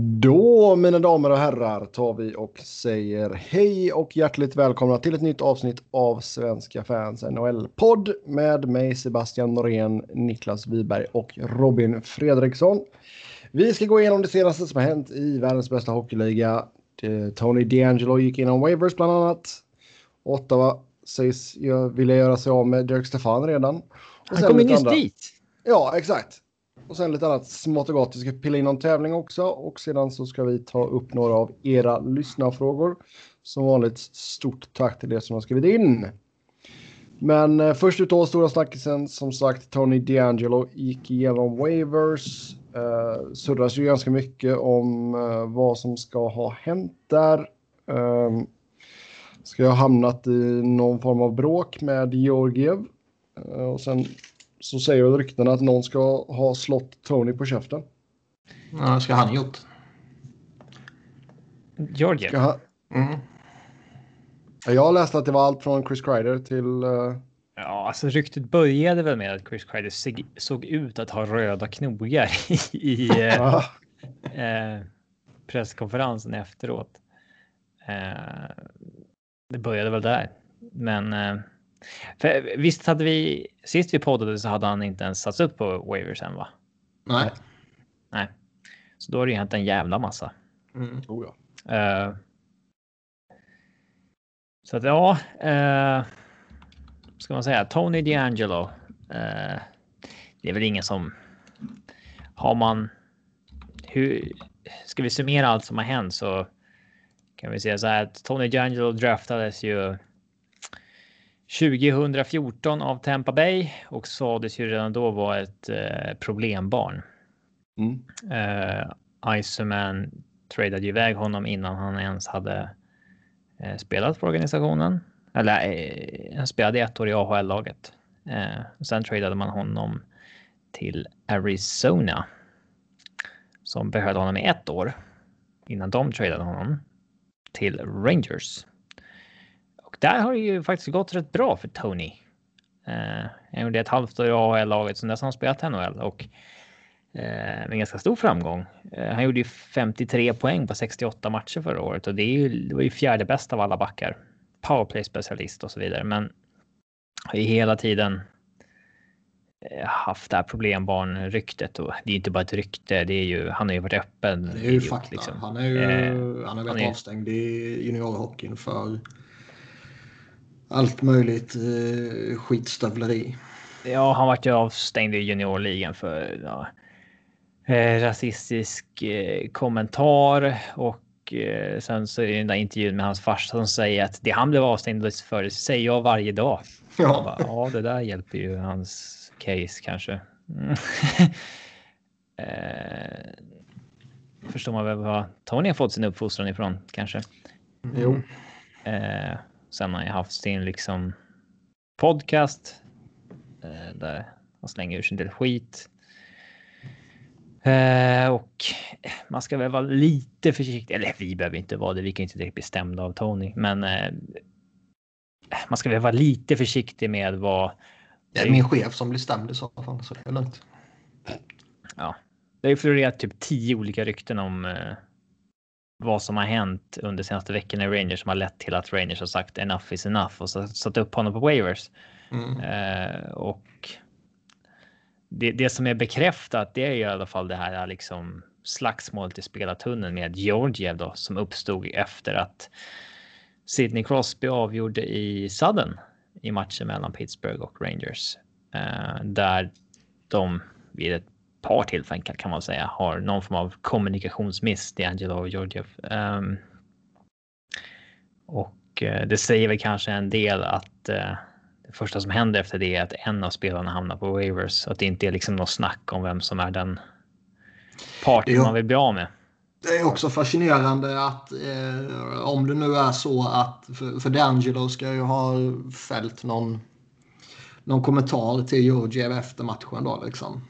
Då, mina damer och herrar, tar vi och säger hej och hjärtligt välkomna till ett nytt avsnitt av Svenska fans NHL-podd med mig Sebastian Norén, Niklas Wiberg och Robin Fredriksson. Vi ska gå igenom det senaste som har hänt i världens bästa hockeyliga. Tony DeAngelo gick inom waivers bland annat. Ottawa sägs vilja göra sig av med Dirk Stefan redan. Han kommer nyss dit. Ja, exakt. Och sen lite annat smått och gott. Vi ska pilla in någon tävling också och sedan så ska vi ta upp några av era lyssnarfrågor. Som vanligt stort tack till er som har skrivit in. Men eh, först ut då stora snackisen som sagt Tony D'Angelo gick igenom waivers. Eh, surras ju ganska mycket om eh, vad som ska ha hänt där. Eh, ska ha hamnat i någon form av bråk med Georgiev. Eh, och sen så säger väl ryktena att någon ska ha slått Tony på käften. Ja, ska han gjort. Georgiev? Ska han... mm. Jag har läst att det var allt från Chris Kreider till... Uh... Ja, alltså ryktet började väl med att Chris Kreider såg ut att ha röda knogar i, uh, uh, presskonferensen efteråt. Det började väl där. Men för visst hade vi sist vi poddade så hade han inte ens satts upp på waivers än va? Nej. Nej. Så då har det ju hänt en jävla massa. Mm. Oh ja. Uh, så att ja, uh, ska man säga Tony D'Angelo. Uh, det är väl ingen som har man. Hur ska vi summera allt som har hänt så kan vi säga så här att Tony D'Angelo draftades ju 2014 av Tampa Bay och sades ju redan då vara ett eh, problembarn. Mm. Eh, Iceman tradade iväg honom innan han ens hade eh, spelat för organisationen. Eller eh, han spelade ett år i AHL-laget. Eh, sen tradade man honom till Arizona. Som behövde honom i ett år innan de tradade honom till Rangers. Och där har det ju faktiskt gått rätt bra för Tony. Eh, han gjorde ett halvt år i AHL-laget, sen dess har han spelat NHL och eh, med ganska stor framgång. Eh, han gjorde ju 53 poäng på 68 matcher förra året och det, är ju, det var ju fjärde bäst av alla backar. Powerplay specialist och så vidare, men har ju hela tiden eh, haft det här problembarn-ryktet och det är inte bara ett rykte. Det är ju, han har ju varit öppen. Det är ju fakta. Liksom. Han är ju, eh, han har varit avstängd i juniorhockeyn för allt möjligt eh, skitstövleri. Ja, han vart ju avstängd i juniorligan för ja, eh, rasistisk eh, kommentar och eh, sen så är det den där intervjun med hans farsa som säger att det han blev avstängd för säger jag varje dag. Ja. Bara, ja, det där hjälper ju hans case kanske. Mm. eh, förstår man väl vad Tony har fått sin uppfostran ifrån kanske. Mm. Jo. Eh, Sen har han haft sin liksom podcast eh, där han slänger ur sin del skit. Eh, och man ska väl vara lite försiktig. Eller vi behöver inte vara det. Vi kan inte direkt bestämda av Tony, men eh, man ska väl vara lite försiktig med vad. Det är min chef som blir stämd i så fall, så det är lugnt. Ja, det har florerat typ tio olika rykten om eh, vad som har hänt under senaste veckorna i Rangers som har lett till att Rangers har sagt enough is enough och så satt upp honom på waivers. Mm. Eh, och det, det, som är bekräftat, det är i alla fall det här liksom slagsmålet i spelartunneln med Georgiev då som uppstod efter att Sidney Crosby avgjorde i sudden i matchen mellan Pittsburgh och Rangers. Eh, där de vid ett par tillfällen kan, man säga har någon form av kommunikationsmiss, D'Angelo och Georgiev. Um, och uh, det säger väl kanske en del att uh, det första som händer efter det är att en av spelarna hamnar på waivers. Att det inte är liksom något snack om vem som är den parten man vill bli av med. Det är också fascinerande att eh, om det nu är så att för, för D'Angelo ska ju ha fällt någon, någon kommentar till Georgiev efter matchen då liksom.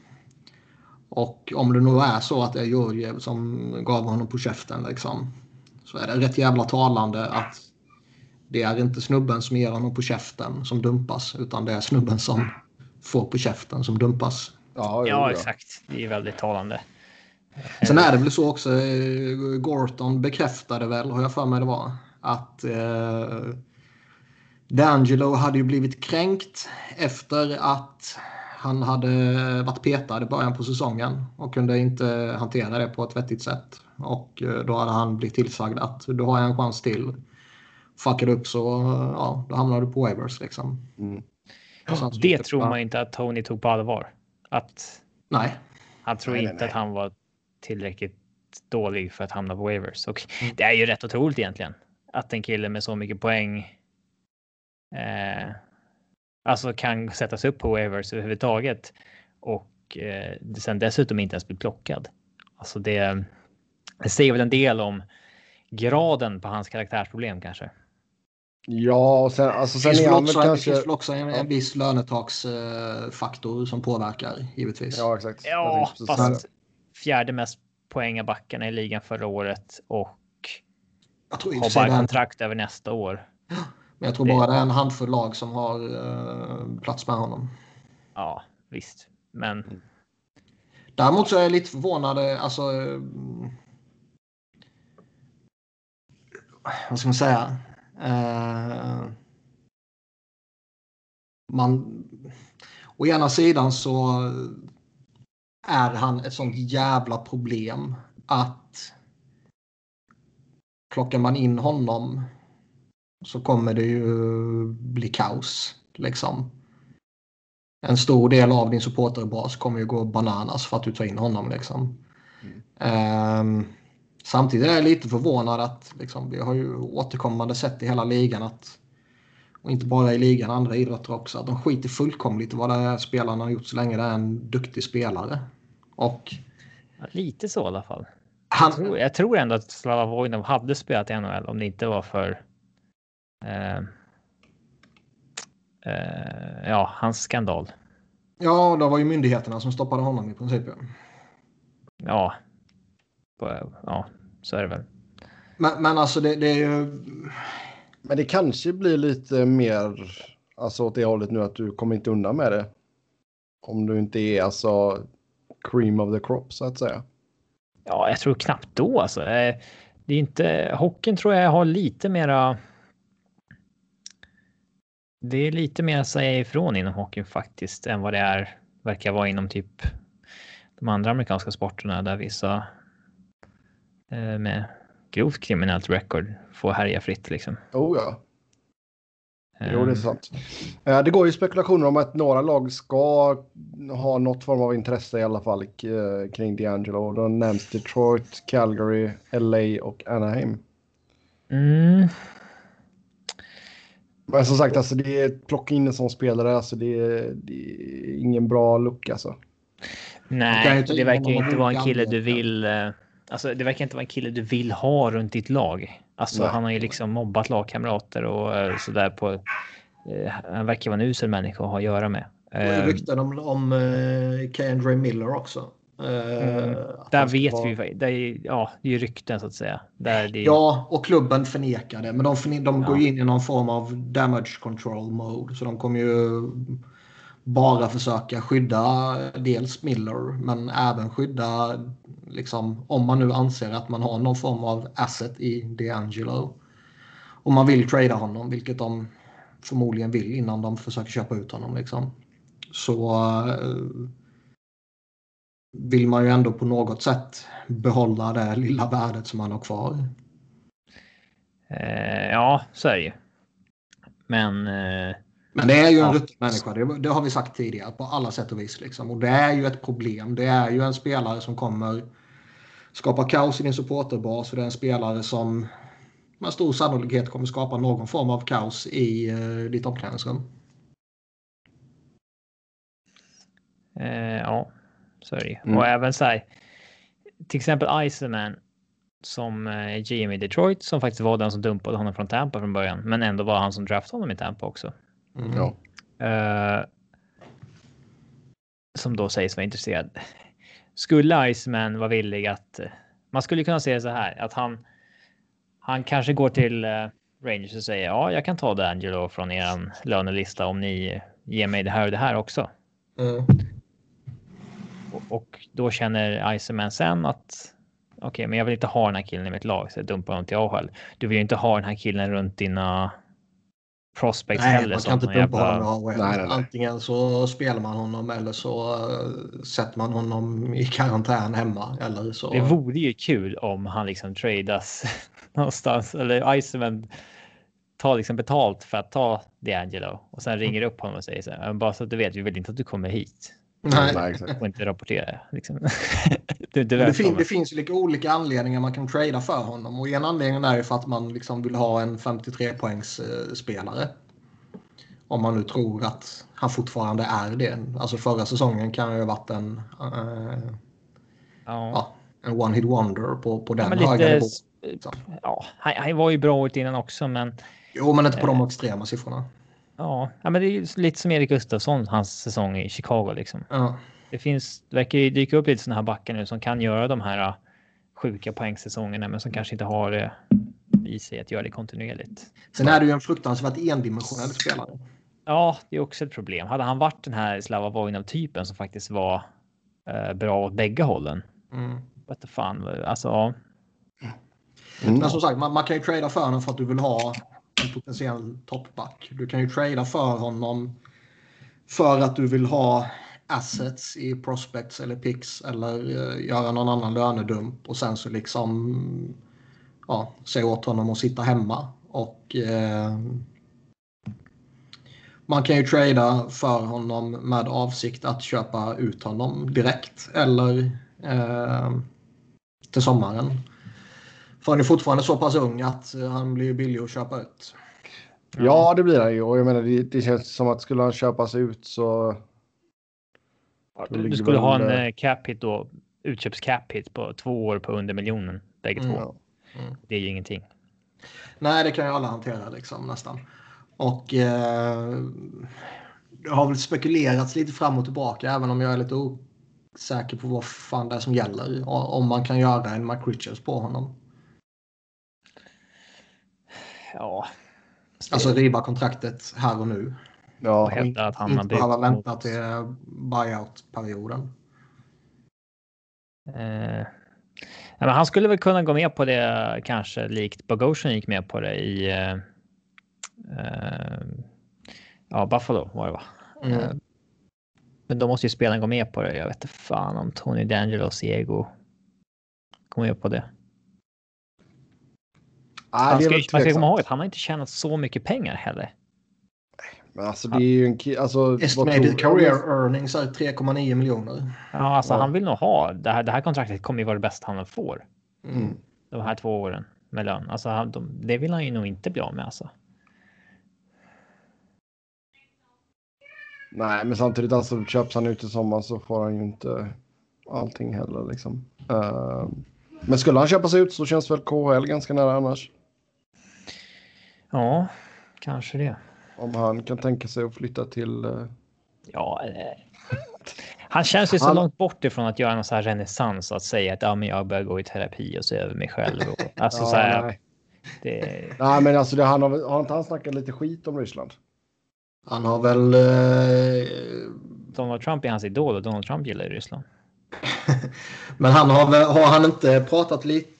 Och om det nu är så att det är Georgiev som gav honom på käften liksom, så är det rätt jävla talande att det är inte snubben som ger honom på käften som dumpas utan det är snubben som får på käften som dumpas. Ja, ja exakt. Det är väldigt talande. Sen är det väl så också, eh, Gorton bekräftade väl, har jag för mig det var, att eh, D'Angelo hade ju blivit kränkt efter att han hade varit petad i början på säsongen och kunde inte hantera det på ett vettigt sätt. Och eh, då hade han blivit tillsagd att du har en chans till. Fuckar upp så ja, då hamnar du på waivers liksom. Mm. det tror man inte att Tony tog på allvar. Att nej. Han tror nej, inte nej, att han var tillräckligt dålig för att hamna på waivers. Och mm. det är ju rätt otroligt egentligen. Att en kille med så mycket poäng eh, alltså kan sättas upp på waivers överhuvudtaget och eh, sen dessutom inte ens bli plockad. Alltså det, det säger väl en del om graden på hans karaktärsproblem kanske. Ja, och sen, alltså, sen är han väl kanske... Det finns väl också en, en viss lönetaksfaktor som påverkar givetvis. Ja, exakt. Ja, fast fjärde mest poäng av backarna i ligan förra året och har bara kontrakt över nästa år. Men jag tror bara det är en handfull lag som har uh, plats med honom. Ja, visst. Men... Mm. Däremot så är jag lite förvånad. Alltså... Uh, vad ska man säga? Uh, man... Å ena sidan så är han ett sånt jävla problem att plockar man in honom så kommer det ju bli kaos. Liksom. En stor del av din supporterbas kommer ju gå bananas för att du tar in honom. Liksom. Mm. Um, samtidigt är jag lite förvånad att liksom, vi har ju återkommande sett i hela ligan att och inte bara i ligan, andra idrotter också. Att de skiter fullkomligt i vad det är spelarna har gjort så länge det är en duktig spelare. Och... Ja, lite så i alla fall. Han... Jag, tror, jag tror ändå att Slava Vojnov hade spelat i NHL om det inte var för ja, hans skandal. Ja, det var ju myndigheterna som stoppade honom i princip. Ja, ja så är det väl. Men, men alltså det, det är ju... Men det kanske blir lite mer alltså åt det hållet nu att du kommer inte undan med det. Om du inte är alltså cream of the crop så att säga. Ja, jag tror knappt då alltså. Eh, det är inte hockeyn tror jag har lite mera det är lite mer att säga ifrån inom hockeyn faktiskt än vad det är verkar vara inom typ de andra amerikanska sporterna där vissa eh, med grovt kriminellt record får härja fritt liksom. Oh ja. Jo, det är ehm. sant. Det går ju spekulationer om att några lag ska ha något form av intresse i alla fall eh, kring D'Angelo. Då nämns Detroit, Calgary, LA och Anaheim. Mm. Men som sagt, alltså, det är, plocka in en sån spelare, alltså, det, är, det är ingen bra look alltså. Nej, det verkar ju inte vara en kille du vill. Eh, alltså, det verkar inte vara en kille du vill ha runt ditt lag. Alltså, Nej. han har ju liksom mobbat lagkamrater och uh, sådär på. Uh, han verkar vara en usel människa att ha att göra med. Uh, rykten om, om uh, Kendra Miller också. Mm. Där vet vara... vi, det är, ja, det är ju rykten så att säga. Där det... Ja, och klubben förnekar det. Men de, de ja. går in i någon form av damage control mode. Så de kommer ju bara försöka skydda dels Miller men även skydda liksom, om man nu anser att man har någon form av asset i D'Angelo. Om man vill trada honom, vilket de förmodligen vill innan de försöker köpa ut honom. Liksom. Så uh, vill man ju ändå på något sätt behålla det lilla värdet som man har kvar. Eh, ja, så är det ju. Men... Eh, men det är ju en ja. rutten människa. Det, det, har vi sagt tidigare på alla sätt och vis. Liksom. Och det är ju ett problem. Det är ju en spelare som kommer skapa kaos i din supporterbas. Och det är en spelare som med stor sannolikhet kommer skapa någon form av kaos i uh, ditt omklädningsrum. Eh, ja, så är det mm. Och även så här, till exempel Iceman som eh, GM i Detroit som faktiskt var den som dumpade honom från Tampa från början, men ändå var han som draftade honom i Tampa också. Mm. Ja. Uh, som då sägs vara intresserad. Skulle Iceman vara villig att man skulle kunna säga så här att han. Han kanske går till uh, Rangers och säger ja, jag kan ta D'Angelo från er lönelista om ni ger mig det här och det här också. Mm. Och, då känner Iceman sen att okej, okay, men jag vill inte ha den här killen i mitt lag så jag dumpar honom till AHL. Du vill ju inte ha den här killen runt dina prospects nej, heller. Man kan inte dumpa honom nej, nej, nej. Antingen så spelar man honom eller så uh, sätter man honom i karantän hemma. Eller så... Det vore ju kul om han liksom tradas någonstans eller Iceman tar liksom betalt för att ta D'Angelo och sen ringer upp honom och säger så här. Bara så att du vet, vi vill inte att du kommer hit. Nej, Nej exakt. Och inte rapportera. Liksom. det, det, det, fin, det finns ju lite olika anledningar man kan trada för honom. Och en anledning är ju för att man liksom vill ha en 53 poängs eh, spelare. Om man nu tror att han fortfarande är det. Alltså förra säsongen kan ju ha varit en, uh, ja. ja. en one hit wonder på, på den ja, höga nivån. Ja, han, han, var ju bra året innan också men... Jo, men inte på de eh, extrema siffrorna. Ja, men det är lite som Erik Gustafsson, hans säsong i Chicago liksom. Ja. Det finns, det verkar ju dyka upp lite sådana här backar nu som kan göra de här äh, sjuka poängsäsongerna, men som kanske inte har det i sig att göra det kontinuerligt. Sen är det ju en fruktansvärt endimensionell spelare. Ja, det är också ett problem. Hade han varit den här Slava Voinov-typen som faktiskt var eh, bra åt bägge hållen. Mm. What the fan, alltså. Mm. Men som sagt, man, man kan ju trada för honom för att du vill ha en potentiell toppback. Du kan ju trada för honom för att du vill ha assets i prospects eller picks eller uh, göra någon annan lönedump och sen så liksom ja, säga åt honom att sitta hemma. Och uh, man kan ju trada för honom med avsikt att köpa ut honom direkt eller uh, till sommaren. För han är fortfarande så pass ung att han blir billig att köpa ut. Ja, det blir han ju. Och jag menar, det, det känns som att skulle han köpas ut så... du skulle ha en eh, cap hit då, utköps cap hit på två år på under miljonen, bägge mm. två. Mm. Det är ju ingenting. Nej, det kan ju alla hantera liksom nästan. Och eh, det har väl spekulerats lite fram och tillbaka, även om jag är lite osäker på vad fan det är som gäller. Om man kan göra en McRichards på honom. Ja. Alltså riva kontraktet här och nu. Ja, hävda att han inte behöva vänta till buyout-perioden. Eh, men han skulle väl kunna gå med på det kanske likt Bogosian gick med på det i eh, eh, ja, Buffalo var det va? Mm. Eh, men då måste ju spelaren gå med på det. Jag vet inte fan om Tony D'Angelos ego går med på det. Ah, ska, man ska komma ihåg att han har inte tjänat så mycket pengar heller. Men alltså det är ju en alltså, Estimated career earnings är 3,9 miljoner. Ja, alltså ja. han vill nog ha det här. Det här kontraktet kommer ju vara det bästa han får. Mm. De här två åren med lön. Alltså han, de, det vill han ju nog inte bli av med alltså. Nej, men samtidigt alltså köps han ut i sommar så får han ju inte allting heller liksom. Uh, men skulle han köpas ut så känns väl KHL ganska nära annars. Ja, kanske det. Om han kan tänka sig att flytta till... Uh... Ja, eh, han känns ju så han... långt bort ifrån att göra någon så här renässans att säga att ja, men jag börjar gå i terapi och se över mig själv. Och, alltså ja, så här, nej. Det... nej, men alltså det, han har, har inte han snackat lite skit om Ryssland? Han har väl... Eh... Donald Trump är hans idol och Donald Trump gillar Ryssland. men han har, har han inte pratat lite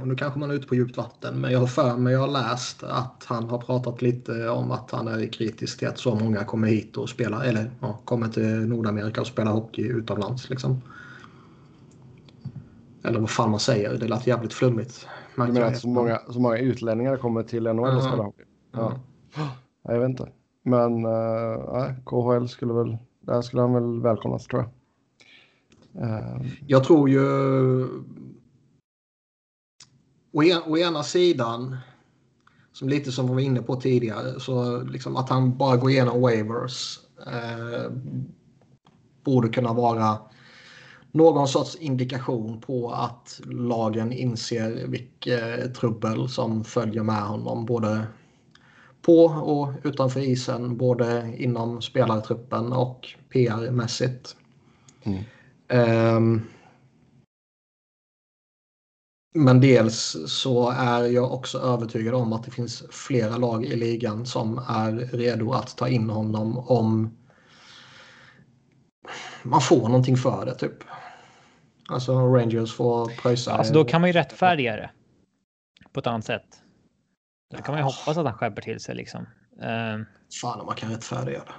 och nu kanske man är ute på djupt vatten, men jag har för mig, jag har läst att han har pratat lite om att han är kritisk till att så många kommer hit och spelar, eller ja, kommer till Nordamerika och spelar hockey utomlands liksom. Eller vad fan man säger, det lät jävligt flummigt. du menar att så många, så många utlänningar kommer till NHL och spelar hockey? Ja. ja. Jag vet inte. Men uh, KHL skulle väl, där skulle han väl välkomnas tror jag. Uh, jag tror ju å, en, å ena sidan, som lite som vi var inne på tidigare, så liksom att han bara går igenom waivers eh, borde kunna vara någon sorts indikation på att lagen inser vilket trubbel som följer med honom. Både på och utanför isen, både inom spelartruppen och PR-mässigt. Mm. Um, men dels så är jag också övertygad om att det finns flera lag i ligan som är redo att ta in honom om man får någonting för det typ. Alltså Rangers får pröjsa. Alltså då kan man ju rättfärdiga det. På ett annat sätt. Då kan man ju hoppas att han skärper till sig liksom. Uh, Fan om man kan rättfärdiga det.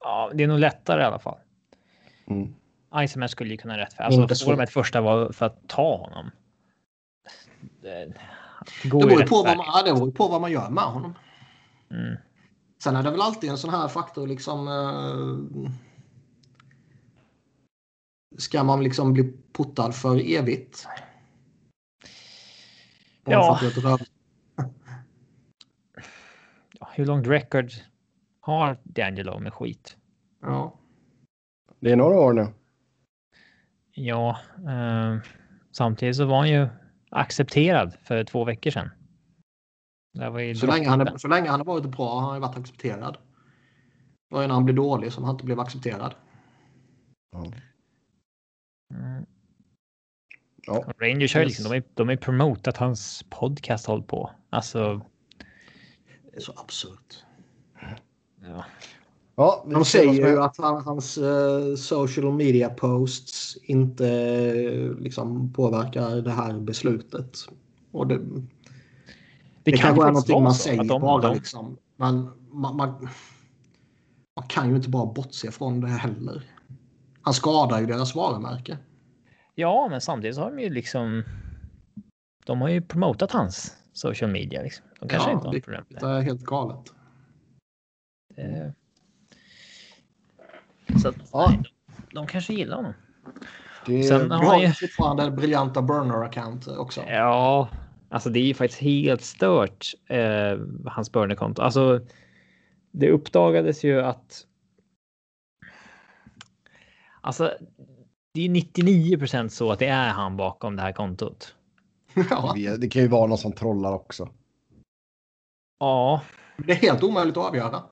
Ja, det är nog lättare i alla fall. Mm. Iceman skulle ju kunna rättfärdiga. Alltså, får de ett första var för att ta honom. Det, det går det beror ju på, vad man, ja, det beror på vad man gör med honom. Mm. Sen är det väl alltid en sån här faktor liksom. Eh, ska man liksom bli puttad för evigt? Ja. Hur långt record har D'Angelo med skit? Ja. Det är några år nu. Ja, eh, samtidigt så var han ju accepterad för två veckor sedan. så, länge han, så länge han har varit bra har han varit accepterad. Det var ju när han blev dålig som han inte blev accepterad. Ja. Mm. Ja. Rangers har ju liksom, de, är, de är promotat hans podcast håll på. Alltså. Det är så absurt. Ja. Ja, de säger ju att han, hans uh, social media posts inte uh, liksom påverkar det här beslutet. Och det, det, det kan kanske är någonting man säger de, bara. De... Liksom. Men man, man, man, kan ju inte bara bortse från det heller. Han skadar ju deras varumärke. Ja, men samtidigt så har de ju liksom. De har ju promotat hans social media. Liksom. De kanske ja, inte har problem med det. Det är helt galet. Det... Så att, ja. nej, de, de kanske gillar honom. Det, Sen har har ju fortfarande briljanta burner-account också. Ja, alltså det är ju faktiskt helt stört, eh, hans burner-konto. Alltså, det uppdagades ju att... Alltså, det är 99 procent så att det är han bakom det här kontot. Ja. Det kan ju vara någon som trollar också. Ja. Det är helt omöjligt att avgöra.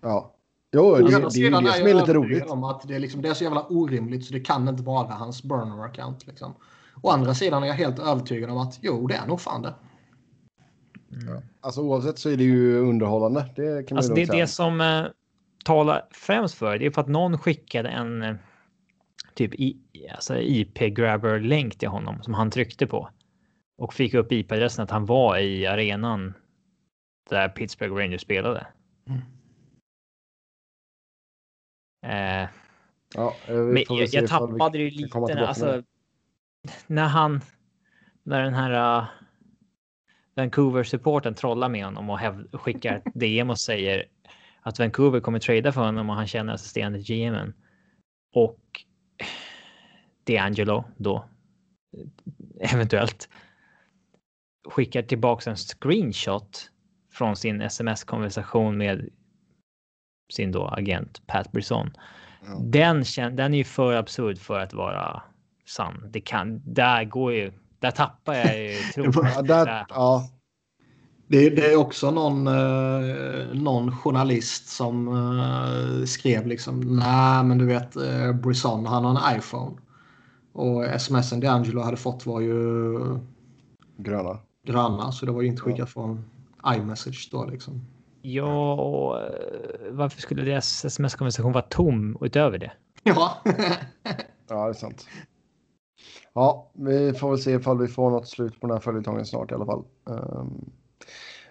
Ja. Jo, det, det, det är ju det som är lite roligt. Om att det, är liksom, det är så jävla orimligt så det kan inte vara hans burner-account. Liksom. Å andra sidan är jag helt övertygad om att jo, det är nog fan det. Mm. Alltså oavsett så är det ju underhållande. Det kan alltså, det, det som uh, talar främst för det är för att någon skickade en uh, typ i, alltså IP-grabber-länk till honom som han tryckte på och fick upp IP-adressen att han var i arenan där Pittsburgh Rangers spelade. Mm. Eh, ja, men jag, jag tappade ju lite. Alltså, när han, när den här uh, Vancouver-supporten trollar med honom och häv, skickar ett DM och säger att Vancouver kommer trada för honom och han känner assisterande GMen. Och D'Angelo då eventuellt skickar tillbaka en screenshot från sin sms-konversation med sin då agent Pat Brisson. Ja. Den, den är ju för absurd för att vara sann. Det kan, där går ju, där tappar jag ju tron. där, ja. Det, det, är också någon, eh, någon journalist som eh, skrev liksom nej men du vet eh, Brisson han har en iPhone. Och smsen D'Angelo hade fått var ju gröna. gröna så det var ju inte skickat ja. från iMessage då liksom. Ja, eh, varför skulle deras sms-konversation vara tom utöver det? Ja. ja, det är sant. Ja, vi får väl se ifall vi får något slut på den här följetongen snart i alla fall. Um,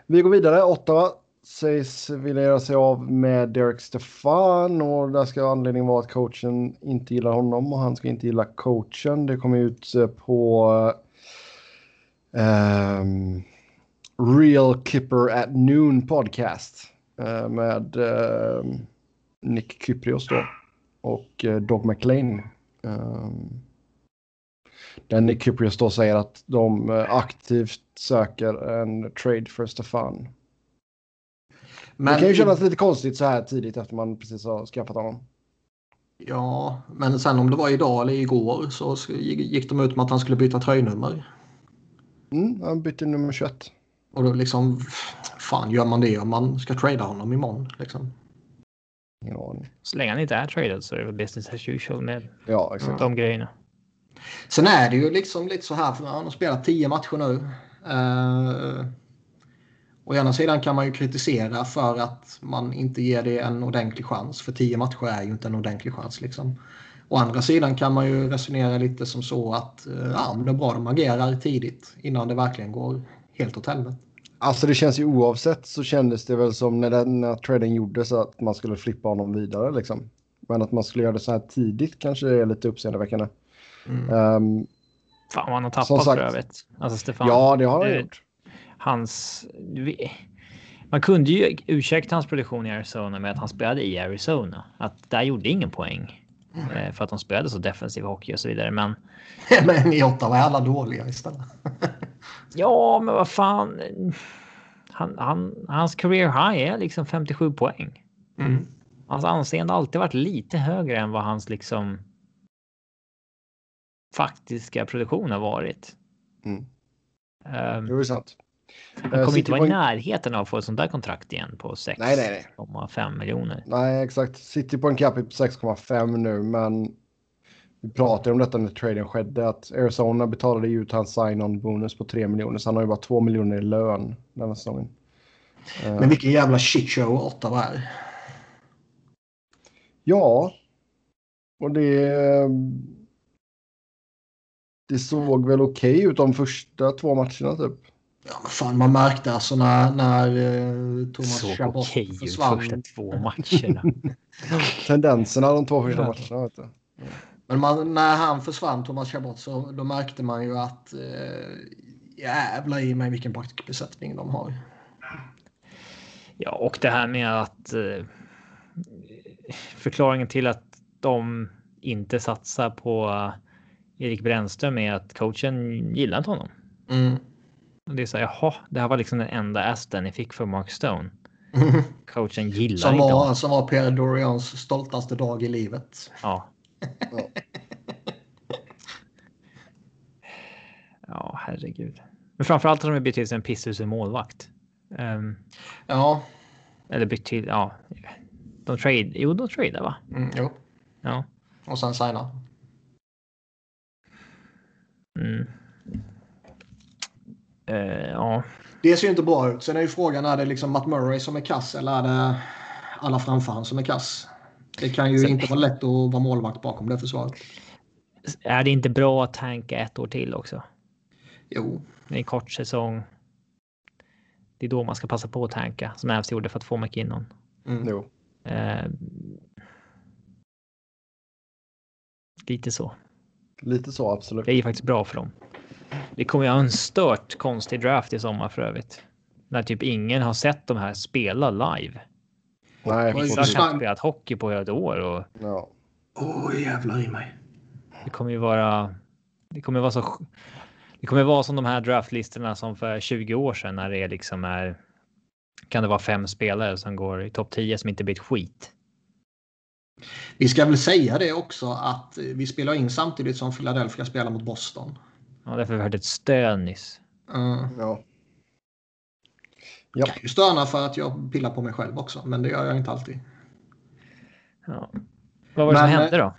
vi går vidare. Ottawa sägs vilja göra sig av med Derek Stefan och där ska anledningen vara att coachen inte gillar honom och han ska inte gilla coachen. Det kommer ut eh, på um, Real Kipper at Noon podcast uh, med uh, Nick Kyprios då och uh, Doug McLean. Um, där Nick Kyprios då säger att de aktivt söker en trade för Stefan. Men det kan ju kännas lite konstigt så här tidigt efter man precis har skaffat honom. Ja, men sen om det var idag eller igår så gick de ut med att han skulle byta tröjnummer. Mm, han bytte nummer 21. Och då liksom, fan gör man det om man ska trada honom imorgon? Liksom? Ja. Så länge han inte är tradad så är det väl business as usual med ja, exakt. de grejerna. Sen är det ju liksom lite så här, för han har spelat tio matcher nu. Uh, Å ena sidan kan man ju kritisera för att man inte ger det en ordentlig chans. För tio matcher är ju inte en ordentlig chans. Liksom. Å andra sidan kan man ju resonera lite som så att eh, ja, men det är bra de agerar tidigt innan det verkligen går helt åt helvete. Alltså det känns ju oavsett så kändes det väl som när, den, när traden gjordes att man skulle flippa honom vidare liksom. Men att man skulle göra det så här tidigt kanske är lite uppseendeväckande. Mm. Um, Fan vad han har tappat sagt, för övrigt. Alltså Stefan. Ja, det har han gjort. Hans... Man kunde ju ursäkta hans produktion i Arizona med att han spelade i Arizona. Att där gjorde ingen poäng. Mm. För att de spelade så defensiv hockey och så vidare. Men... men i Ottawa är alla dåliga istället. ja, men vad fan. Han, han, hans career high är liksom 57 poäng. Mm. Hans anseende har alltid varit lite högre än vad hans liksom faktiska produktion har varit. Mm. Um, det är sant. Han kommer uh, inte vara i närheten av att få ett sånt där kontrakt igen på 6,5 miljoner. Nej, exakt. City på en capita på 6,5 nu, men vi pratade om detta när traden skedde, att Arizona betalade ut hans sign-on bonus på 3 miljoner, så han har ju bara 2 miljoner i lön denna säsongen. Men vilken jävla shitshow Ottawa är. Ja. Och det... Det såg väl okej okay ut de första två matcherna typ. Ja, men fan, man märkte alltså när, när uh, Thomas Chabot okay försvann. första två matcherna. Tendenserna de två första matcherna. Vet du. Men man, när han försvann, Thomas Chabot, så då märkte man ju att uh, jävlar i mig vilken backbesättning de har. Ja, och det här med att uh, förklaringen till att de inte satsar på Erik Brännström är att coachen gillar inte honom. Mm. Och det är så här, jaha, det här var liksom den enda asten ni fick för Mark Stone. Mm. Coachen gillar som var, honom. Som var Pierre Dorians stoltaste dag i livet. Ja. ja, herregud. Men framförallt har de bytt till sig en pisshus målvakt. Um, ja. Eller bytt till, ja. De trade, jo de tradar va? Mm, jo. Ja. Och sen signar. Mm. Uh, ja. Det ser ju inte bra ut. Sen är ju frågan, är det liksom Matt Murray som är kass eller är det alla framför han som är kass? Det kan ju Sen... inte vara lätt att vara målvakt bakom det försvaret. Är det inte bra att tanka ett år till också? Jo. Det är en kort säsong. Det är då man ska passa på att tanka som Avs gjorde för att få McKinnon. Mm. Jo. Uh, lite så. Lite så, absolut. Det är ju faktiskt bra för dem. Det kommer ju ha en stört konstig draft i sommar för övrigt. När typ ingen har sett de här spela live. Nej, Vissa har knappt spelat hockey på ett år. Och... Ja. Åh, oh, jävlar i mig. Det kommer ju vara... Det kommer vara så... Det kommer vara som de här draftlistorna som för 20 år sedan när det liksom är... Kan det vara fem spelare som går i topp 10 som inte blir ett skit. Vi ska väl säga det också att vi spelar in samtidigt som Philadelphia spelar mot Boston. Ja, därför vi hört ett stön nyss. Mm. Ja. Jag kan ju stöna för att jag pillar på mig själv också, men det gör jag inte alltid. Ja. Vad var det men, som hände då?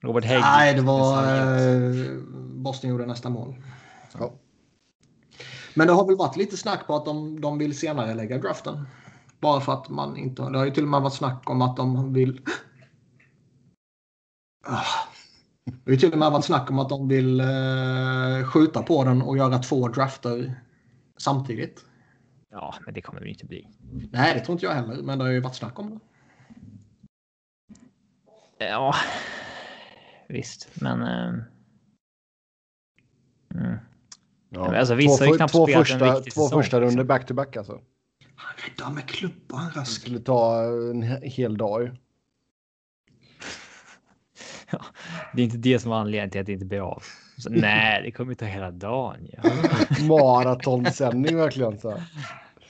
Robert Hägg? Nej, det var... Eh, Boston gjorde nästa mål. Ja. Men det har väl varit lite snack på att de, de vill senare lägga draften. Bara för att man inte... Det har ju till och med varit snack om att de vill Ah. Det har till och med varit snack om att de vill eh, skjuta på den och göra två drafter samtidigt. Ja, men det kommer det inte bli. Nej, det tror inte jag heller, men det har ju varit snack om det. Ja, visst, men... Eh... Mm. Ja. Alltså, vissa två, har ju knappt två första, en Två första runder back-to-back alltså. Han räddar med klubban, Rask. Det skulle ta en hel dag Ja, det är inte det som är anledningen till att det inte blir av. Så, nej, det kommer ta hela dagen. Ja. Maratonsändning verkligen. Så.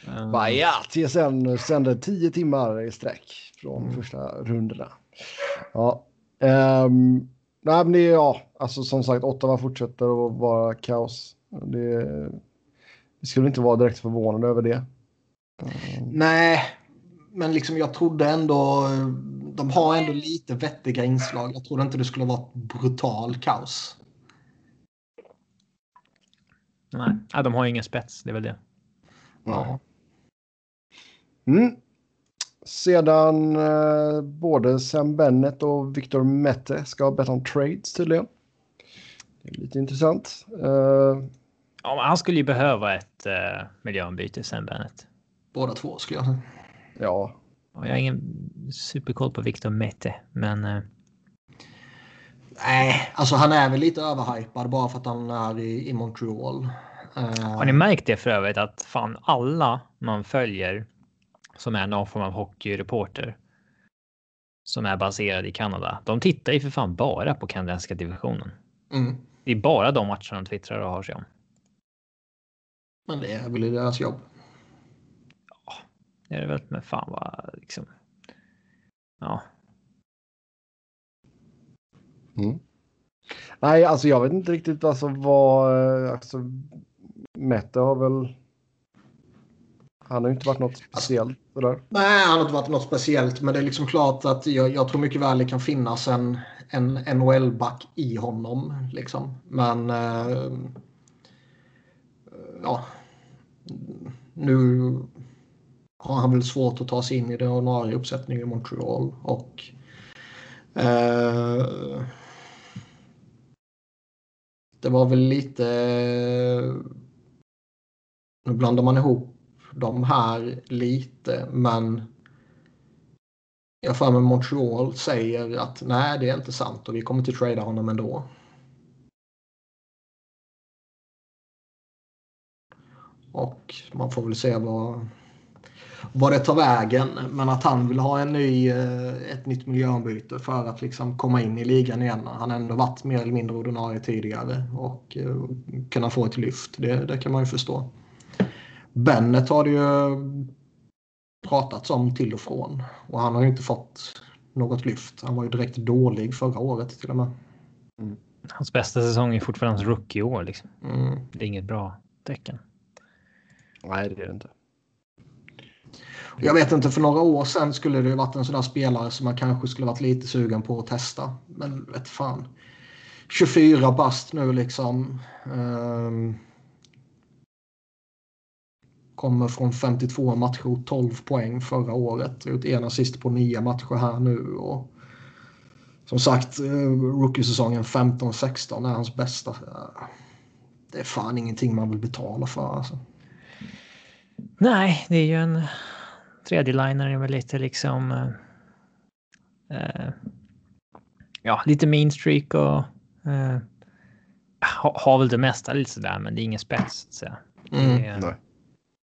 Mm. Bara, ja, TSN sänder tio timmar i sträck från mm. första rundorna. Ja. Um, nej, men det är ja, alltså som sagt, Ottawa fortsätter att vara kaos. Det, vi skulle inte vara direkt förvånade över det. Um. Nej, men liksom jag trodde ändå de har ändå lite vettiga inslag. Jag trodde inte det skulle vara ett brutal kaos. Nej, ja, de har ingen spets. Det är väl det. Ja. Mm. Sedan eh, både Sam Bennett och Victor Mette ska betta om trades tydligen. Det är lite intressant. Uh, ja, han skulle ju behöva ett uh, miljöombyte, Sam Bennett. Båda två skulle jag säga. Ja. Jag har ingen superkoll på Victor Mette, men... Uh... Nej, alltså han är väl lite överhypad bara för att han är i, i Montreal. Har ni märkt det för övrigt att fan alla man följer som är någon form av hockeyreporter som är baserad i Kanada. De tittar ju för fan bara på kanadensiska divisionen. Mm. Det är bara de matcherna de twittrar och har sig om. Men det är väl deras jobb. Det är det väl. Men fan vad liksom. Ja. Mm. Nej, alltså jag vet inte riktigt alltså vad. Alltså, Mette har väl. Han har ju inte varit något speciellt. Sådär. Nej, han har inte varit något speciellt. Men det är liksom klart att jag, jag tror mycket väl det kan finnas en, en NHL-back i honom. Liksom. Men... Eh, ja. Nu har han väl svårt att ta sig in i den ordinarie uppsättningen i Montreal. Och... Eh, det var väl lite... Nu blandar man ihop de här lite, men jag för mig Montreal säger att nej, det är inte sant och vi kommer inte trada honom ändå. Och man får väl se vad, vad det tar vägen. Men att han vill ha en ny, eh, ett nytt miljöombyte för att liksom komma in i ligan igen. Han har ändå varit mer eller mindre ordinarie tidigare och uh, kunna få ett lyft. Det, det kan man ju förstå. Bennet har det ju pratats om till och från. Och han har ju inte fått något lyft. Han var ju direkt dålig förra året till och med. Mm. Hans bästa säsong är fortfarande hans rookie-år. Liksom. Mm. Det är inget bra tecken. Nej, det är det inte. Jag vet inte, för några år sedan skulle det ju varit en sån där spelare som man kanske skulle varit lite sugen på att testa. Men vet fan. 24 bast nu liksom. Um, Kommer från 52 matcher och 12 poäng förra året. Gjort en assist på nio matcher här nu. Och som sagt, eh, rookiesäsongen rookie-säsongen 15-16 är hans bästa. Det är fan ingenting man vill betala för alltså. Nej, det är ju en tredje liner med lite liksom. Eh, ja, lite mean streak och. Eh, har, väl det mesta lite sådär, men det är ingen spets. Så. Mm. Det är,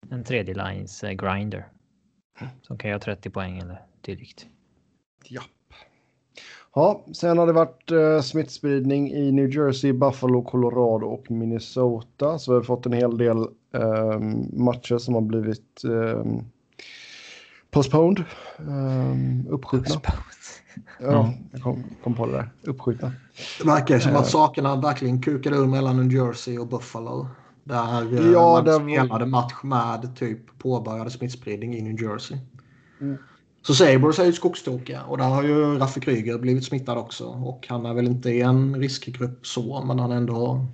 en tredje lines uh, grinder. Som kan göra 30 poäng eller dylikt. Ja. Ja, sen har det varit uh, smittspridning i New Jersey, Buffalo, Colorado och Minnesota. Så vi har fått en hel del uh, matcher som har blivit um, postponed, um, uppskjutna. Ja, mm. jag kom, kom, på det där. Uppskjutna. Det verkar som att sakerna verkligen kukade ur mellan New Jersey och Buffalo. Där eh, ja, man det spelade match med typ påbörjade smittspridning i New Jersey. Mm. Så Sabres är ju skogstokiga och där har ju Raffe Kryger blivit smittad också. Och han är väl inte i en riskgrupp så, men han är ändå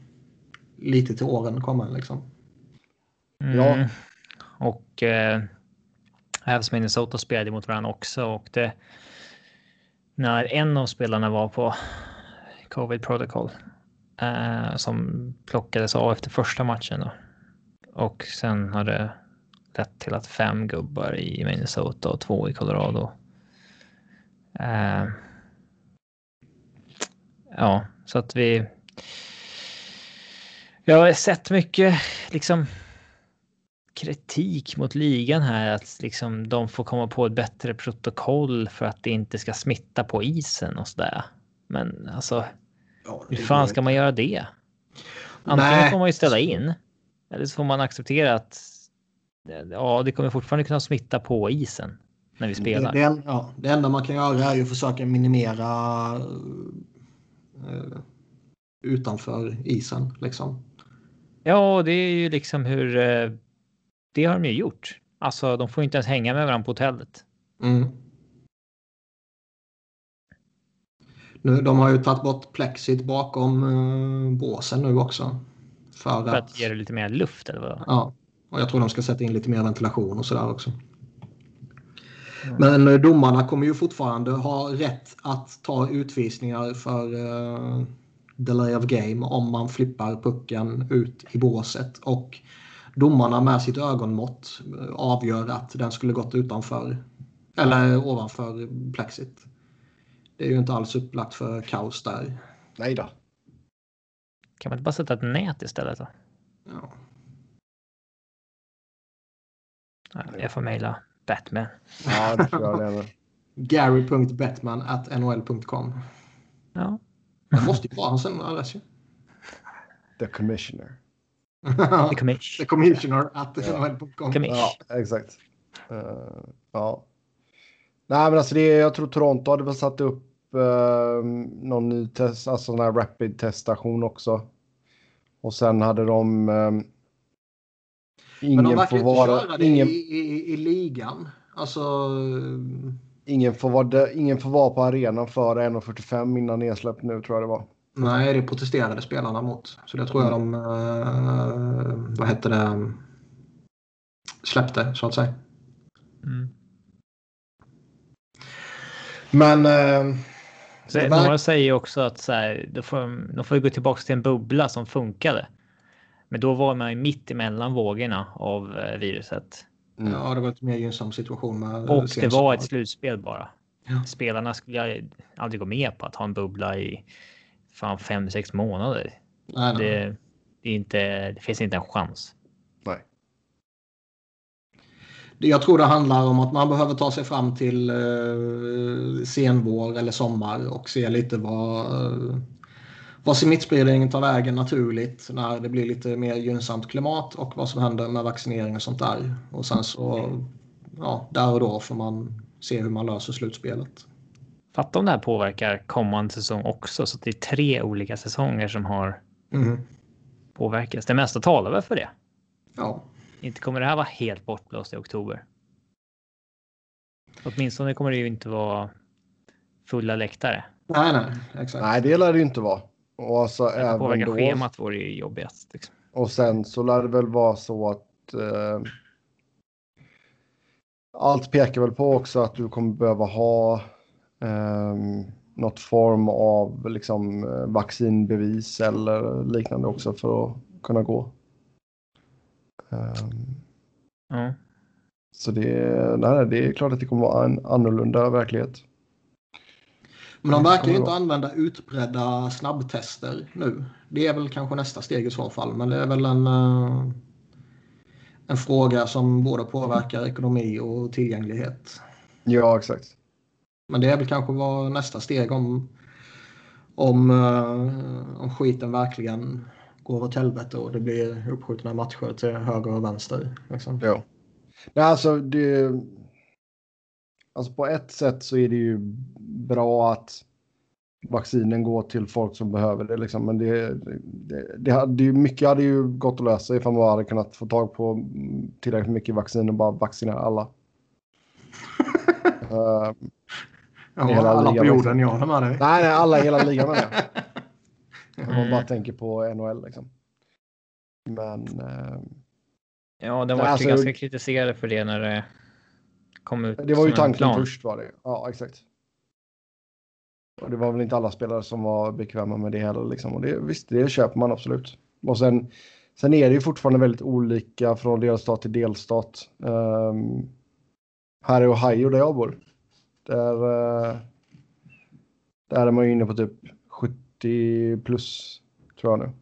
lite till åren kommen liksom. Mm. Ja. Och eh, Avs Minnesota spelade mot varandra också och det när en av spelarna var på covid protocol eh, som plockades av efter första matchen. Då. Och sen har det lett till att fem gubbar i Minnesota och två i Colorado. Eh, ja, så att vi. Jag har sett mycket liksom kritik mot ligan här att liksom de får komma på ett bättre protokoll för att det inte ska smitta på isen och sådär. Men alltså, Ja, Hur fan ska man göra det? Antingen Nej. får man ju ställa in. Eller så får man acceptera att ja, det kommer fortfarande kunna smitta på isen när vi spelar. Det, det, ja, det enda man kan göra är ju att försöka minimera uh, utanför isen. Liksom. Ja, det är ju liksom hur... Uh, det har de ju gjort. Alltså, de får inte ens hänga med varandra på hotellet. Mm. Nu, de har ju tagit bort plexit bakom uh, båsen nu också. För, för att, att ge det lite mer luft eller vad? Ja, och jag tror de ska sätta in lite mer ventilation och sådär också. Mm. Men domarna kommer ju fortfarande ha rätt att ta utvisningar för uh, delay of game om man flippar pucken ut i båset. Och domarna med sitt ögonmått avgör att den skulle gått utanför eller ovanför plexit. Det är ju inte alls upplagt för kaos där. Nej då. Kan man inte bara sätta ett nät istället då? Ja. Jag får mejla Batman. Ja, det tror jag det Gary.batman at nhl.com. Ja. Det måste ju vara hans adress ju. The Commissioner. The, commish. The Commissioner at nhl.com. Ja, exakt. Uh, ja. Nej, men alltså det, jag tror Toronto hade väl satt upp uh, någon ny test, alltså sån här rapid teststation också. Och sen hade de um, Ingen Men de verkar inte köra det ingen, i, i, i, ligan. Alltså... Ingen får, vara, ingen får vara på arenan före 1.45 innan nedsläpp nu tror jag det var. Nej, det protesterade spelarna mot. Så det tror jag de, uh, vad hette det, släppte så att säga. Mm. Men... Uh, så, några säger också att så här, de, får, de får gå tillbaka till en bubbla som funkade. Men då var man ju mitt emellan vågorna av eh, viruset. Mm. Ja, det var ett mer gynnsam situation. Med och det var ett slutspel bara. Ja. Spelarna skulle aldrig gå med på att ha en bubbla i fan fem, sex månader. Nej, nej. Det, det, är inte, det finns inte en chans. Nej. Jag tror det handlar om att man behöver ta sig fram till eh, senvår eller sommar och se lite vad eh, vad smittspridningen tar vägen naturligt när det blir lite mer gynnsamt klimat och vad som händer med vaccinering och sånt där. Och sen så, ja, där och då får man se hur man löser slutspelet. Fatta om det här påverkar kommande säsong också, så att det är tre olika säsonger som har mm. påverkats. Det mesta talar väl för det? Ja. Inte kommer det här vara helt bortblåst i oktober? Åtminstone kommer det ju inte vara fulla läktare. Nej, nej, exakt. Nej, det lär det ju inte vara. Och alltså även påverka då, schemat vore ju jobbigast. Liksom. Och sen så lär det väl vara så att eh, allt pekar väl på också att du kommer behöva ha eh, något form av liksom, vaccinbevis eller liknande också för att kunna gå. Um, mm. Så det, nej, det är klart att det kommer vara en annorlunda verklighet. Men de verkar ju inte använda utbredda snabbtester nu. Det är väl kanske nästa steg i så fall. Men det är väl en, eh, en fråga som både påverkar ekonomi och tillgänglighet. Ja, exakt. Men det är väl kanske vad nästa steg om, om, eh, om skiten verkligen går åt helvete och det blir uppskjutna matcher till höger och vänster. Liksom. Ja. Nej, alltså det Alltså på ett sätt så är det ju bra att vaccinen går till folk som behöver det. Liksom. Men det, det, det hade ju, mycket hade ju gått att lösa ifall man hade kunnat få tag på tillräckligt mycket vaccin och bara vaccinera alla. uh, ja, alla på jorden, jag med dig. Nej, nej, alla i hela ligan med det. Om man bara tänker på NHL liksom. Men... Uh, ja, den var alltså, ganska kritiserade för det när det kom ut. Det var ju tanken först var det. Ja, exakt. Och det var väl inte alla spelare som var bekväma med det heller. Liksom. Och det, visst, det köper man absolut. Och sen, sen är det ju fortfarande väldigt olika från delstat till delstat. Um, här i Ohio där jag bor. Där, uh, där är man ju inne på typ 70 plus tror jag nu.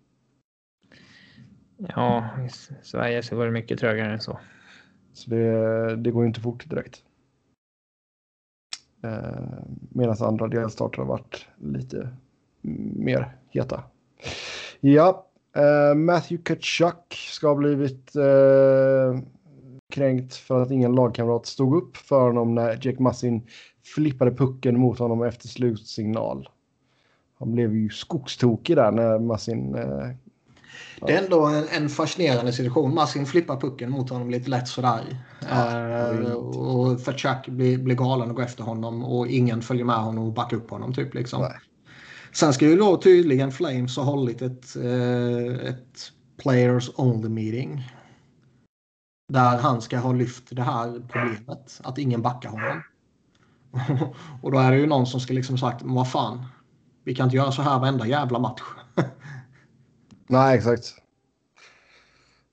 Ja, i Sverige så var det mycket trögare än så. Så det, det går ju inte fort direkt. Eh, Medan andra delstater har varit lite mer heta. Ja, eh, Matthew Kachuk ska ha blivit eh, kränkt för att ingen lagkamrat stod upp för honom när Jake Massin flippade pucken mot honom efter slutsignal. Han blev ju skogstokig där när Massin eh, det är ändå en, en fascinerande situation. Maskin flippar pucken mot honom lite lätt sådär. Ja, uh, och Fatchak blir, blir galen och går efter honom och ingen följer med honom och backar upp honom. Typ, liksom. Sen ska ju då tydligen Flames ha hållit ett, uh, ett players only meeting. Där han ska ha lyft det här problemet. Att ingen backar honom. och då är det ju någon som ska liksom sagt, men vad fan, vi kan inte göra så här varenda jävla match. Nej, exakt.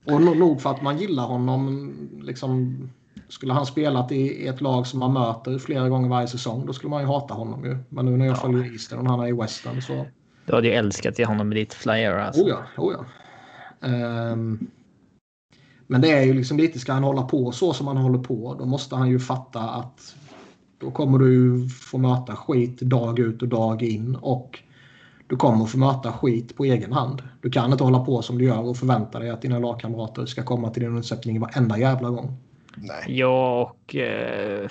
Och nog för att man gillar honom, liksom, skulle han spelat i ett lag som man möter flera gånger varje säsong, då skulle man ju hata honom ju. Men nu när jag ja. följer Eastern och han är i Western så... Du hade ju älskat honom med ditt flyer alltså. Oh ja, oh ja. Um, men det är ju liksom lite, ska han hålla på så som han håller på, då måste han ju fatta att då kommer du få möta skit dag ut och dag in och du kommer få möta skit på egen hand. Du kan inte hålla på som du gör och förvänta dig att dina lagkamrater ska komma till din undsättning varenda jävla gång. Nej. Ja, och eh,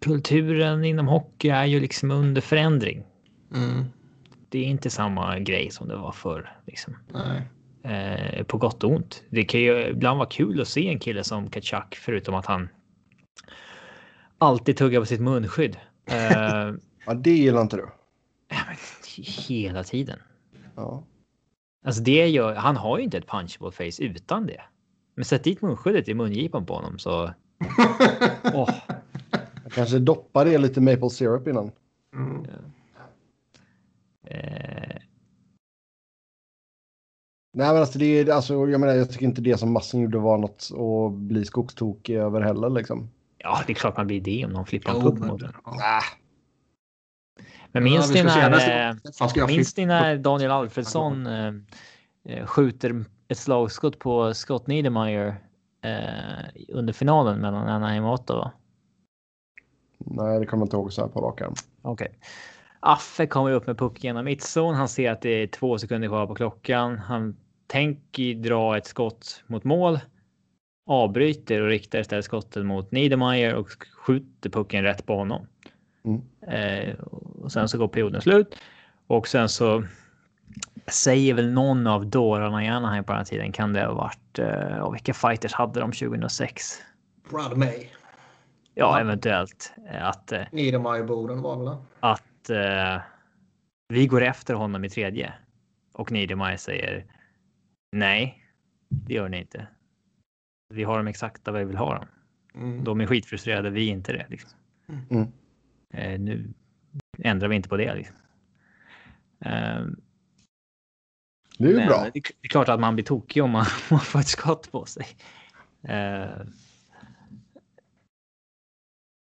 kulturen inom hockey är ju liksom under förändring. Mm. Det är inte samma grej som det var förr. Liksom. Eh, på gott och ont. Det kan ju ibland vara kul att se en kille som Kachak, förutom att han alltid tuggar på sitt munskydd. Eh, ja, det gillar inte du. Hela tiden. Ja. Alltså det gör, han har ju inte ett punchable face utan det. Men sätt dit munskyddet i mungipan på honom så... oh. Jag kanske doppar det lite maple syrup innan. Mm. Eh. Nej, men alltså det är alltså, jag menar, jag tycker inte det som Massen gjorde var något att bli skogstokig över heller liksom. Ja, det är klart man blir det om någon flippar en puck mot en. Ja. Men minns ni när, minns ni när Daniel Alfredsson eh, eh, skjuter ett slagskott på Scott Niedermayer eh, under finalen mellan Anaheim och Ottawa? Nej, det kommer jag inte ihåg så här på rak arm. Okej. Okay. Affe kommer upp med puck genom mittzon. Han ser att det är två sekunder kvar på klockan. Han tänker dra ett skott mot mål. Avbryter och riktar istället skottet mot Niedermayer och skjuter pucken rätt på honom. Mm. Eh, och sen så går perioden slut och sen så säger väl någon av dårarna i Anaheim på den här tiden kan det ha varit. Eh, vilka fighters hade de 2006? Brad May. Ja, eventuellt att. Eh, Niedermayer-Boden var väl Att eh, vi går efter honom i tredje och Niedermayer säger nej, det gör ni inte. Vi har dem exakt där vi vill ha dem. Mm. De är skitfrustrerade, vi är inte det. Liksom. Mm. Eh, nu ändrar vi inte på det. Liksom. Eh, det är ju bra. Det är klart att man blir tokig om man, man får ett skott på sig. Eh,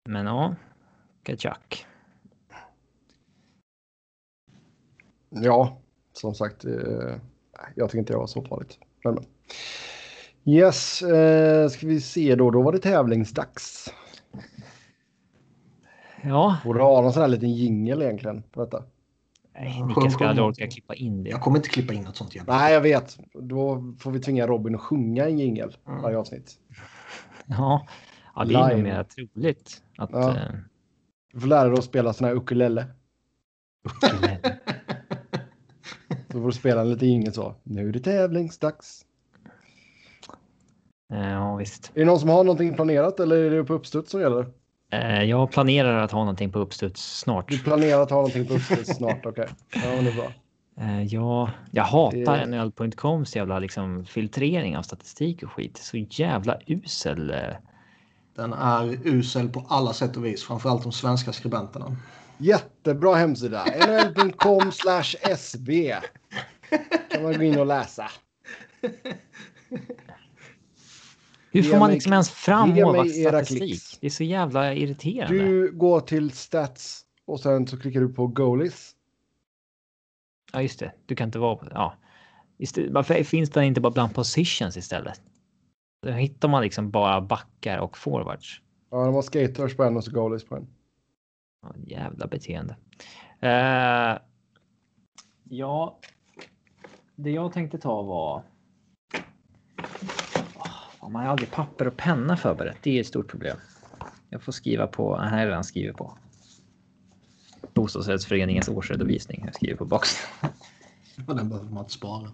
men ja, Kachak. Ja, som sagt, eh, jag tycker inte det var så farligt. Men, yes, eh, ska vi se då. Då var det tävlingsdags. Ja. Borde ha någon sån här liten jingel egentligen på detta. Nej, Micke ska aldrig orka klippa in det. Jag kommer inte klippa in något sånt jävla. Nej, jag vet. Då får vi tvinga Robin att sjunga en jingel mm. varje avsnitt. Ja, ja det är nog mer troligt. Att, ja. uh... Du får lära dig att spela sån här ukulele. Ukulele. så får du spela en liten jingel så. Nu är det tävlingsdags. Ja, visst. Är det någon som har någonting planerat eller är det på uppstuds som gäller? Eh, jag planerar att ha någonting på uppstuds snart. Du planerar att ha någonting på uppstuds snart, okej. Okay. Ja, det är bra. Eh, ja, jag hatar det... NHL.coms jävla liksom filtrering av statistik och skit. Så jävla usel. Eh. Den är usel på alla sätt och vis, framförallt de svenska skribenterna. Jättebra hemsida. nhl.com sb. kan man gå in och läsa. Hur får man liksom ens fram målvaktsstatistik? Det är så jävla irriterande. Du går till stats och sen så klickar du på goalies. Ja, just det. Du kan inte vara på... Ja. Varför finns det inte bara bland positions istället? Då hittar man liksom bara backar och forwards. Ja, de har skaters på en och så goalies på en. Ja, jävla beteende. Uh, ja, det jag tänkte ta var man har aldrig papper och penna förberett. Det är ett stort problem. Jag får skriva på, här är redan skrivit på. Bostadsrättsföreningens årsredovisning. Jag skriver på. Ja, den behöver man inte spara.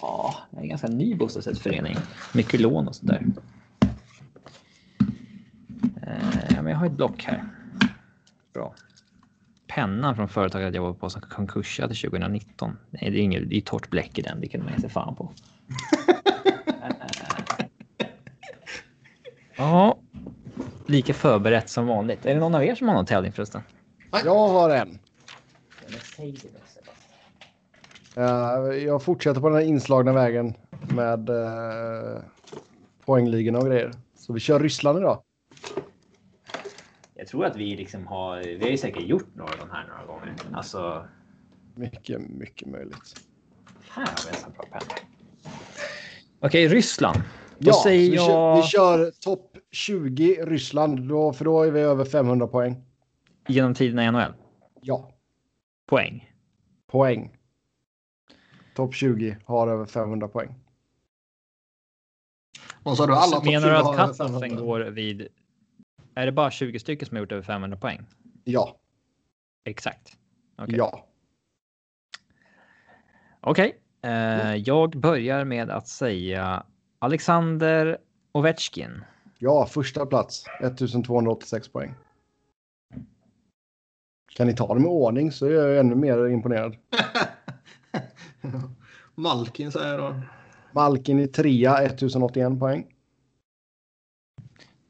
Ja, det är en ganska ny bostadsrättsförening. Mycket lån och sådär. Eh, ja, men jag har ett block här. Bra. Pennan från företaget jag jobbade på som konkursade 2019. Nej, det är inget, det är torrt bläck i den. Det kan man ge sig fan på. Ja. lika förberett som vanligt. Är det någon av er som har någon tävling förresten? Jag har en. Uh, jag fortsätter på den här inslagna vägen med uh, poängligorna och grejer. Så vi kör Ryssland idag. Jag tror att vi liksom har. Vi har ju säkert gjort några av de här några gånger. Alltså. Mycket, mycket möjligt. Här har vi en bra penna. Okej, Ryssland. Då ja, säger vi, jag... kör, vi kör topp 20 Ryssland, då, för då är vi över 500 poäng. Genom tiderna i NHL? Ja. Poäng? Poäng. Topp 20 har över 500 poäng. Så har du alla topp 20 Menar du att cutoffen går vid... Är det bara 20 stycken som har gjort över 500 poäng? Ja. Exakt? Okay. Ja. Okej. Okay. Eh, jag börjar med att säga Alexander Ovechkin. Ja, första plats. 1286 poäng. Kan ni ta dem i ordning så är jag ännu mer imponerad. Malkin säger då. Malkin i trea, 1081 poäng.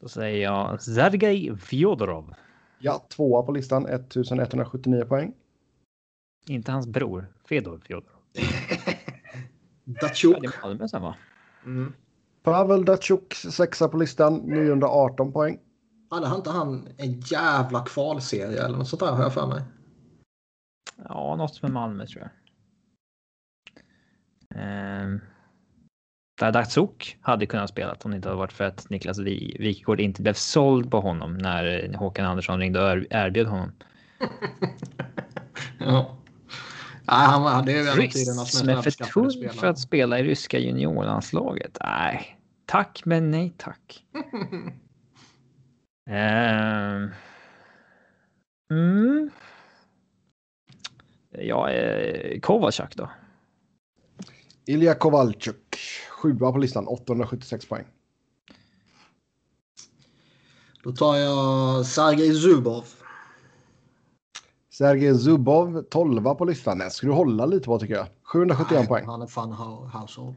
Då säger jag Sergej Fjodorov. Ja, tvåa på listan, 1179 poäng. Inte hans bror, Fedor Fjodorov. Datsjuk. Ja, det är Malmö sen va? Mm. Pavel Datsjuk sexa på listan, 918 poäng. Hade inte han en jävla kvalserie eller något sånt där har jag för mig? Ja, något med Malmö tror jag. Ehm. Datsuk hade kunnat spela om det inte hade varit för att Niklas Wikegård inte blev såld på honom när Håkan Andersson ringde och erbjöd honom. ja. Nej, han var, det är Ryss med för tunn för att spela i ryska juniorlandslaget. Nej, tack men nej tack. uh, mm. Ja, eh, Kovacak då? Ilja Kovalchuk, sjua på listan, 876 poäng. Då tar jag Sergej Zubov. Sergej Zubov, 12 på listan. Den ska du hålla lite på tycker jag. 771 Nej, poäng. Han är fan household.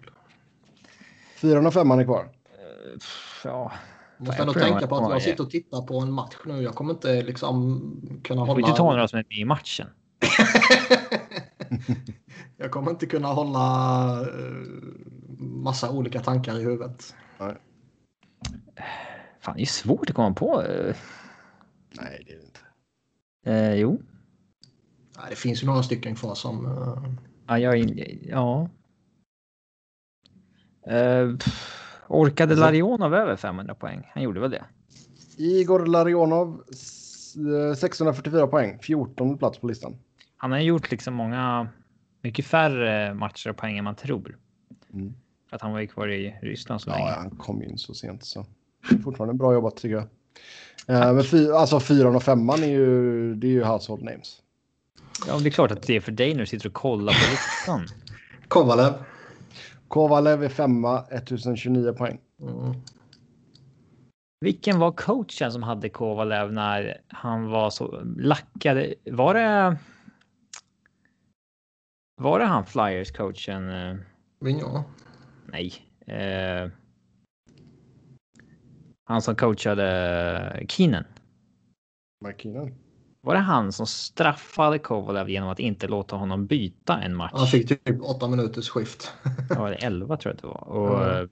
405 är kvar. Uh, ja. Måste ändå tänka på att jag sitter och tittar på en match nu. Jag kommer inte liksom kunna hålla... Du får inte ta några som är med i matchen. jag kommer inte kunna hålla uh, massa olika tankar i huvudet. Nej. Fan, det är svårt att komma på. Nej, det är det inte. Eh, jo. Ja, det finns ju några stycken kvar som... Uh... Ja, jag, ja. Uh, orkade alltså- Larionov över 500 poäng? Han gjorde väl det? Igor Larionov 644 poäng, 14 plats på listan. Han har gjort liksom många, mycket färre matcher och poäng än man tror. Mm. För att han var ju kvar i Ryssland så ja, länge. Ja, han kom in så sent så. Fortfarande bra jobbat tycker jag. Uh, men fy, alltså fyran och femman är ju, det är ju household names. Ja, det är klart att det är för dig när du sitter och kollar på listan. Kovalev. Kovalev är femma, 1029 poäng. Mm. Vilken var coachen som hade Kovalev när han var så lackad? Var det? Var det han Flyers coachen? Vigneault? Nej. Eh, han som coachade Keenan. Keenan. Var det han som straffade Kovalev genom att inte låta honom byta en match? Han fick typ åtta minuters skift. ja, det 11 tror jag att det var. Och, mm.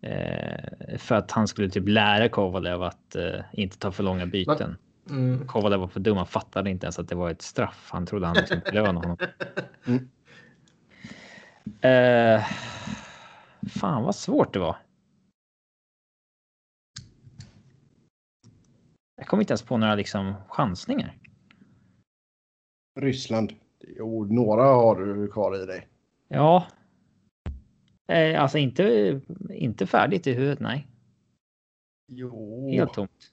eh, för att han skulle typ lära Kovalev att eh, inte ta för långa byten. Mm. Kovalev var för dum. Han fattade inte ens att det var ett straff. Han trodde han liksom belönade honom. Mm. Eh, fan vad svårt det var. Jag kommer inte ens på några liksom chansningar. Ryssland. Jo, några har du kvar i dig. Ja. Eh, alltså inte, inte färdigt i huvudet, nej. Jo. Helt tomt.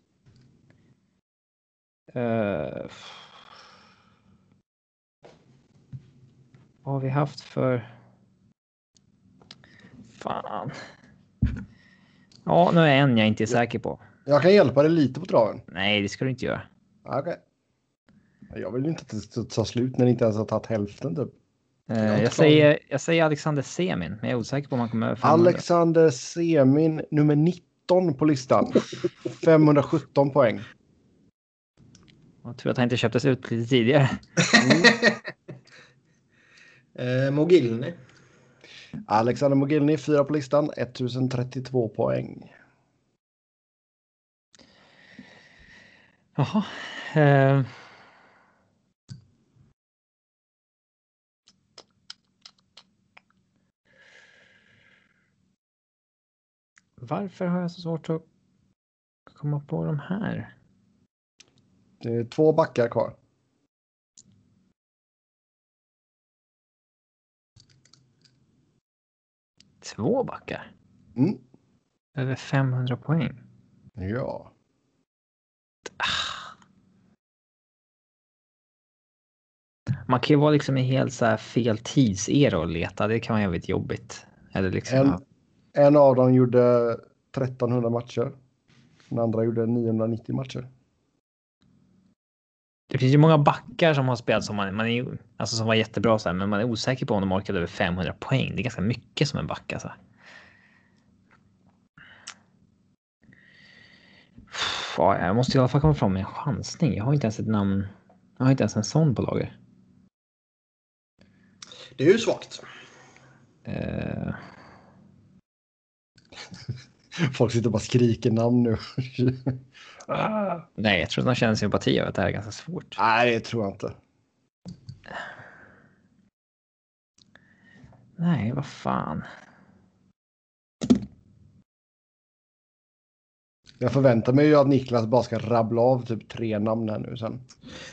Uh, vad har vi haft för... Fan. Ja, nu är en jag inte är säker på. Jag kan hjälpa dig lite på traven. Nej, det ska du inte göra. Okej. Okay. Jag vill ju inte att det ta slut när det inte ens har tagit hälften typ. Uh, jag, säger, jag säger Alexander Semin, men jag är osäker på om han kommer över 500. Alexander Semin, nummer 19 17 på listan. 517 poäng. Jag tror att han inte köptes ut lite tidigare. Mm. eh, Mogilny. Alexander Mogilny, fyra på listan, 1032 poäng. Jaha. Eh. Varför har jag så svårt att komma på de här? Det är två backar kvar. Två backar? Mm. Över 500 poäng? Ja. Man kan ju vara liksom i helt så här fel tidsera och leta. Det kan vara jävligt jobbigt. Eller liksom, en, en av dem gjorde 1300 matcher. Den andra gjorde 990 matcher. Det finns ju många backar som har spelat som man, man är, alltså som var jättebra så här, men man är osäker på om de orkade över 500 poäng. Det är ganska mycket som en back alltså. Jag måste i alla fall komma fram med en chansning. Jag har inte ens ett namn. Jag har inte ens en sån på lager. Det är ju svagt. Uh... Folk sitter och bara skriker namn nu. ah. Nej, jag tror att de känner sympati över att det här är ganska svårt. Nej, det tror jag inte. Nej, vad fan. Jag förväntar mig ju att Niklas bara ska rabbla av typ tre namn här nu sen.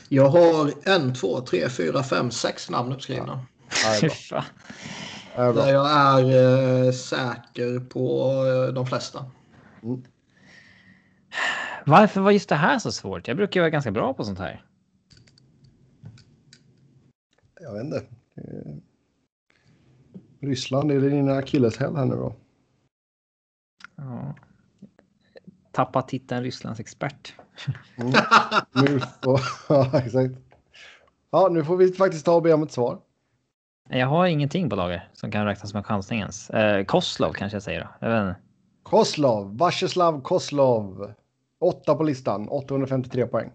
Jag har en, två, tre, fyra, fem, sex namn uppskrivna. Ja. är Där jag är eh, säker på eh, de flesta. Mm. Varför var just det här så svårt? Jag brukar ju vara ganska bra på sånt här. Jag vet inte. Eh, Ryssland, är det din akilleshäl här nu då? Ja. Tappa titeln Rysslands expert. Mm. Nu får, ja, exakt. Ja, nu får vi faktiskt ta och be om ett svar. Jag har ingenting på lager som kan räknas som en chansning ens. Eh, Koslov kanske jag säger då. Jag vet inte. Koslov, Vacheslav Koslov. Åtta på listan, 853 poäng.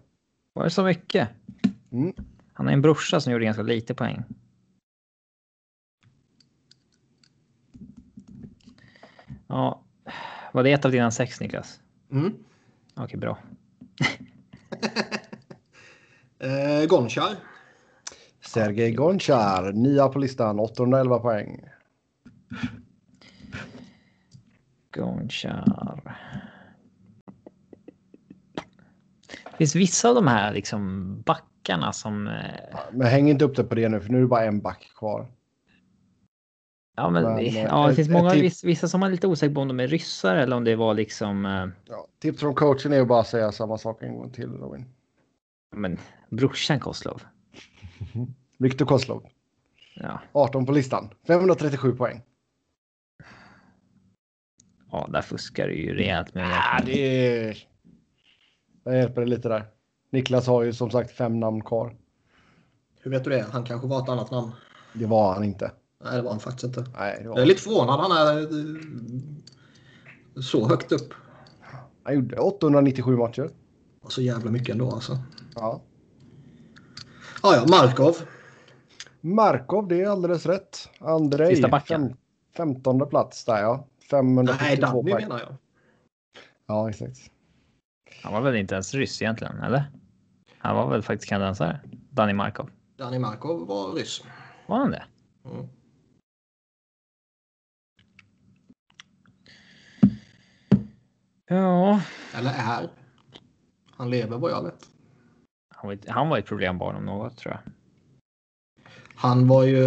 Var det så mycket? Mm. Han har en brorsa som gjorde ganska lite poäng. Ja, var det ett av dina sex Niklas? Mm. Okej, bra. eh, Gonchar. Sergej Gonchar, nia på listan, 811 poäng. Gonchar. Det finns vissa av de här liksom backarna som... Eh, men häng inte upp det på det nu, för nu är det bara en back kvar. Ja, men, men ja, det ett, finns många, vissa, vissa som är lite osäkra på om de är ryssar eller om det var liksom... Eh, ja, tips från coachen är att bara säga samma sak en gång till, Robin. Men brorsan Koslov. Viktor Koslov. Ja. 18 på listan. 537 poäng. Ja, där fuskar du ju rejält med ja, det är... Jag hjälper dig lite där. Niklas har ju som sagt fem namn kvar. Hur vet du det? Han kanske var ett annat namn. Det var han inte. Nej, det var han faktiskt inte. Nej, det var jag är lite förvånad han är eh, så högt upp. Han gjorde 897 matcher. Så jävla mycket ändå alltså. Ja. Ja, ja, Markov. Markov, det är alldeles rätt. Andrej, Sista backen. Fem, 15 plats där ja. 542 Nej, Danny menar jag. Ja, exakt. Han var väl inte ens ryss egentligen, eller? Han var väl faktiskt kanadensare? Danny Markov. Danny Markov var ryss. Var han det? Mm. Ja. Eller är. Han lever vad jag vet. Han var, ett, han var ett problembarn om något tror jag. Han var ju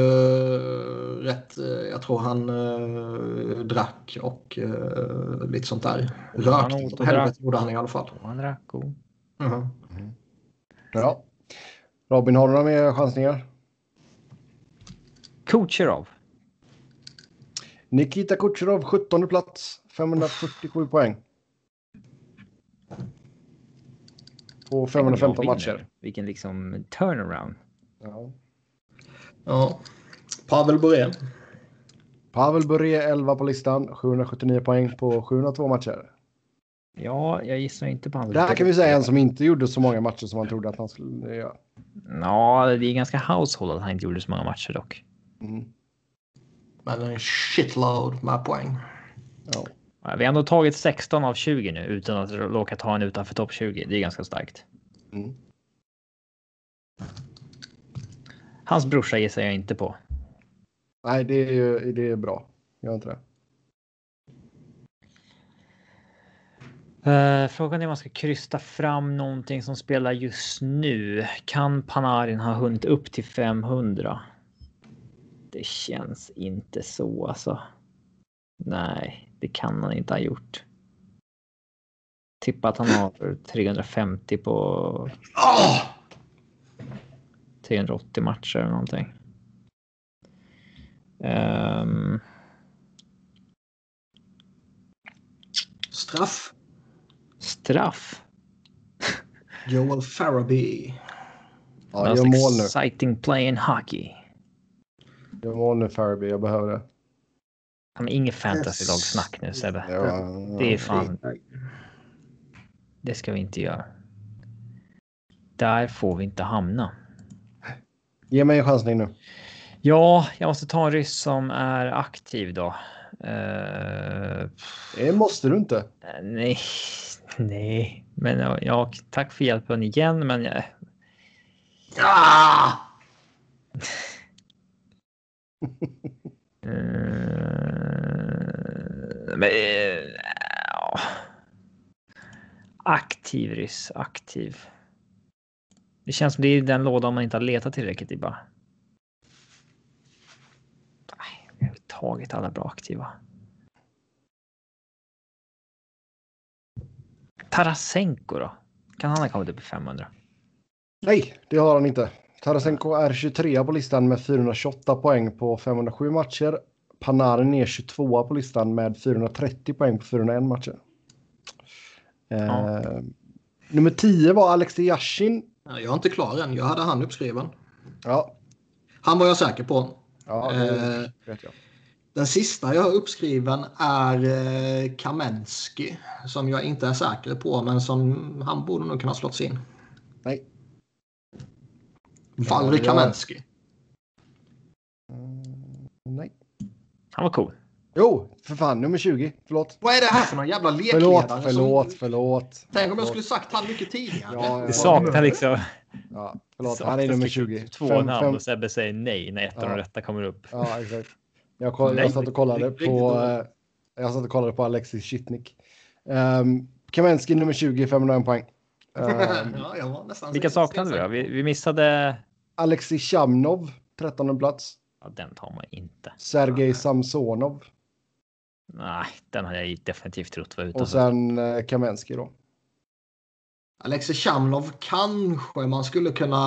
rätt, jag tror han uh, drack och uh, lite sånt där. Rökte. Helvete gjorde han i alla fall. Han drack och... Mm. Mm. Ja. Robin, har du några mer chansningar? Kucherov. Nikita Kucherov, 17 plats, 547 poäng. På 515 matcher. Vilken liksom turnaround. Ja. Ja. Pavel Bure. Pavel Bure 11 på listan, 779 poäng på 702 matcher. Ja, jag gissar inte på hans. Det här kan vi säga en som inte gjorde så många matcher som man trodde att han skulle göra. Ja, det är ganska household att han inte gjorde så många matcher dock. Mm. Men en shitload med poäng. Ja. Vi har ändå tagit 16 av 20 nu utan att råka ta en utanför topp 20. Det är ganska starkt. Mm. Hans brorsa gissar jag inte på. Nej, det är, det är bra. Gör inte det. Uh, frågan är om man ska krysta fram någonting som spelar just nu. Kan Panarin ha hunnit upp till 500? Det känns inte så alltså. Nej, det kan han inte ha gjort. Tippa att han har 350 på oh! 380 matcher eller någonting. Um... Straff. Straff. Joel Farabee. Ja, gör mål nu. Exciting play in hockey. Gör mål nu Farabee, jag behöver det. Han är inget fantasy-lagsnack nu Sebbe. Ja, det är fan. Det ska vi inte göra. Där får vi inte hamna. Ge mig en chansning nu. Ja, jag måste ta en ryss som är aktiv då. Uh, det måste du inte. Nej, nej, men ja, tack för hjälpen igen, men jag... Ah! uh, men, uh. Aktiv ryss, aktiv. Det känns som det är den lådan man inte har letat tillräckligt i bara. Nej, vi har tagit alla bra aktiva. Tarasenko då? Kan han ha kommit upp i 500? Nej, det har han inte. Tarasenko är 23 på listan med 428 poäng på 507 matcher. Panarin är 22 på listan med 430 poäng på 401 matcher. Ja. Eh, nummer 10 var Alexej Yashin jag är inte klar än. Jag hade han uppskriven. Ja. Han var jag säker på. Ja, det eh, vet jag. Den sista jag har uppskriven är eh, Kamensky. Som jag inte är säker på, men som han borde nog kunna slått in. Nej. Valery ja, Kamensky. Mm, nej. Han var cool. Jo, för fan, nummer 20. Förlåt. Vad är det här för någon jävla lekledare? Förlåt, förlåt, förlåt. Tänk om jag skulle sagt han mycket tidigare. Ja, ja, det saknar liksom... Ja, förlåt, han är nummer 20. Två fem, namn fem... och Sebbe säger nej när ett av de rätta kommer upp. Ja, exakt. Jag, koll, jag satt och kollade på... Uh, jag satt och kollade på Alexis Shitnik. Um, Kamensky nummer 20, 501 poäng. Um, ja, Vilka saknade vi då? Vi, vi missade... Alexis Chamnov, 13 plats. Ja, den tar man inte. Sergej Samsonov. Nej, den har jag definitivt trott var utanför. Och sen eh, Kamensky då. Alexej Chamlov kanske man skulle kunna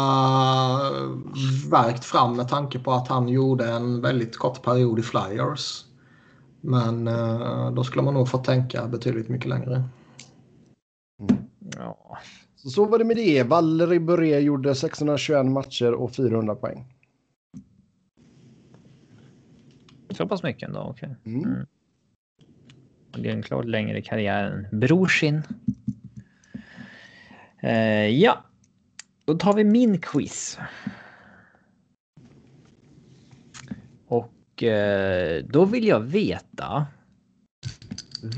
verkt fram med tanke på att han gjorde en väldigt kort period i Flyers. Men eh, då skulle man nog få tänka betydligt mycket längre. Mm. Ja. Så, så var det med det. Valery Bure gjorde 621 matcher och 400 poäng. Så pass mycket ändå, okej. Okay. Mm. Mm. Det är en klart längre karriär än Brorsin. Eh, ja, då tar vi min quiz. Och eh, då vill jag veta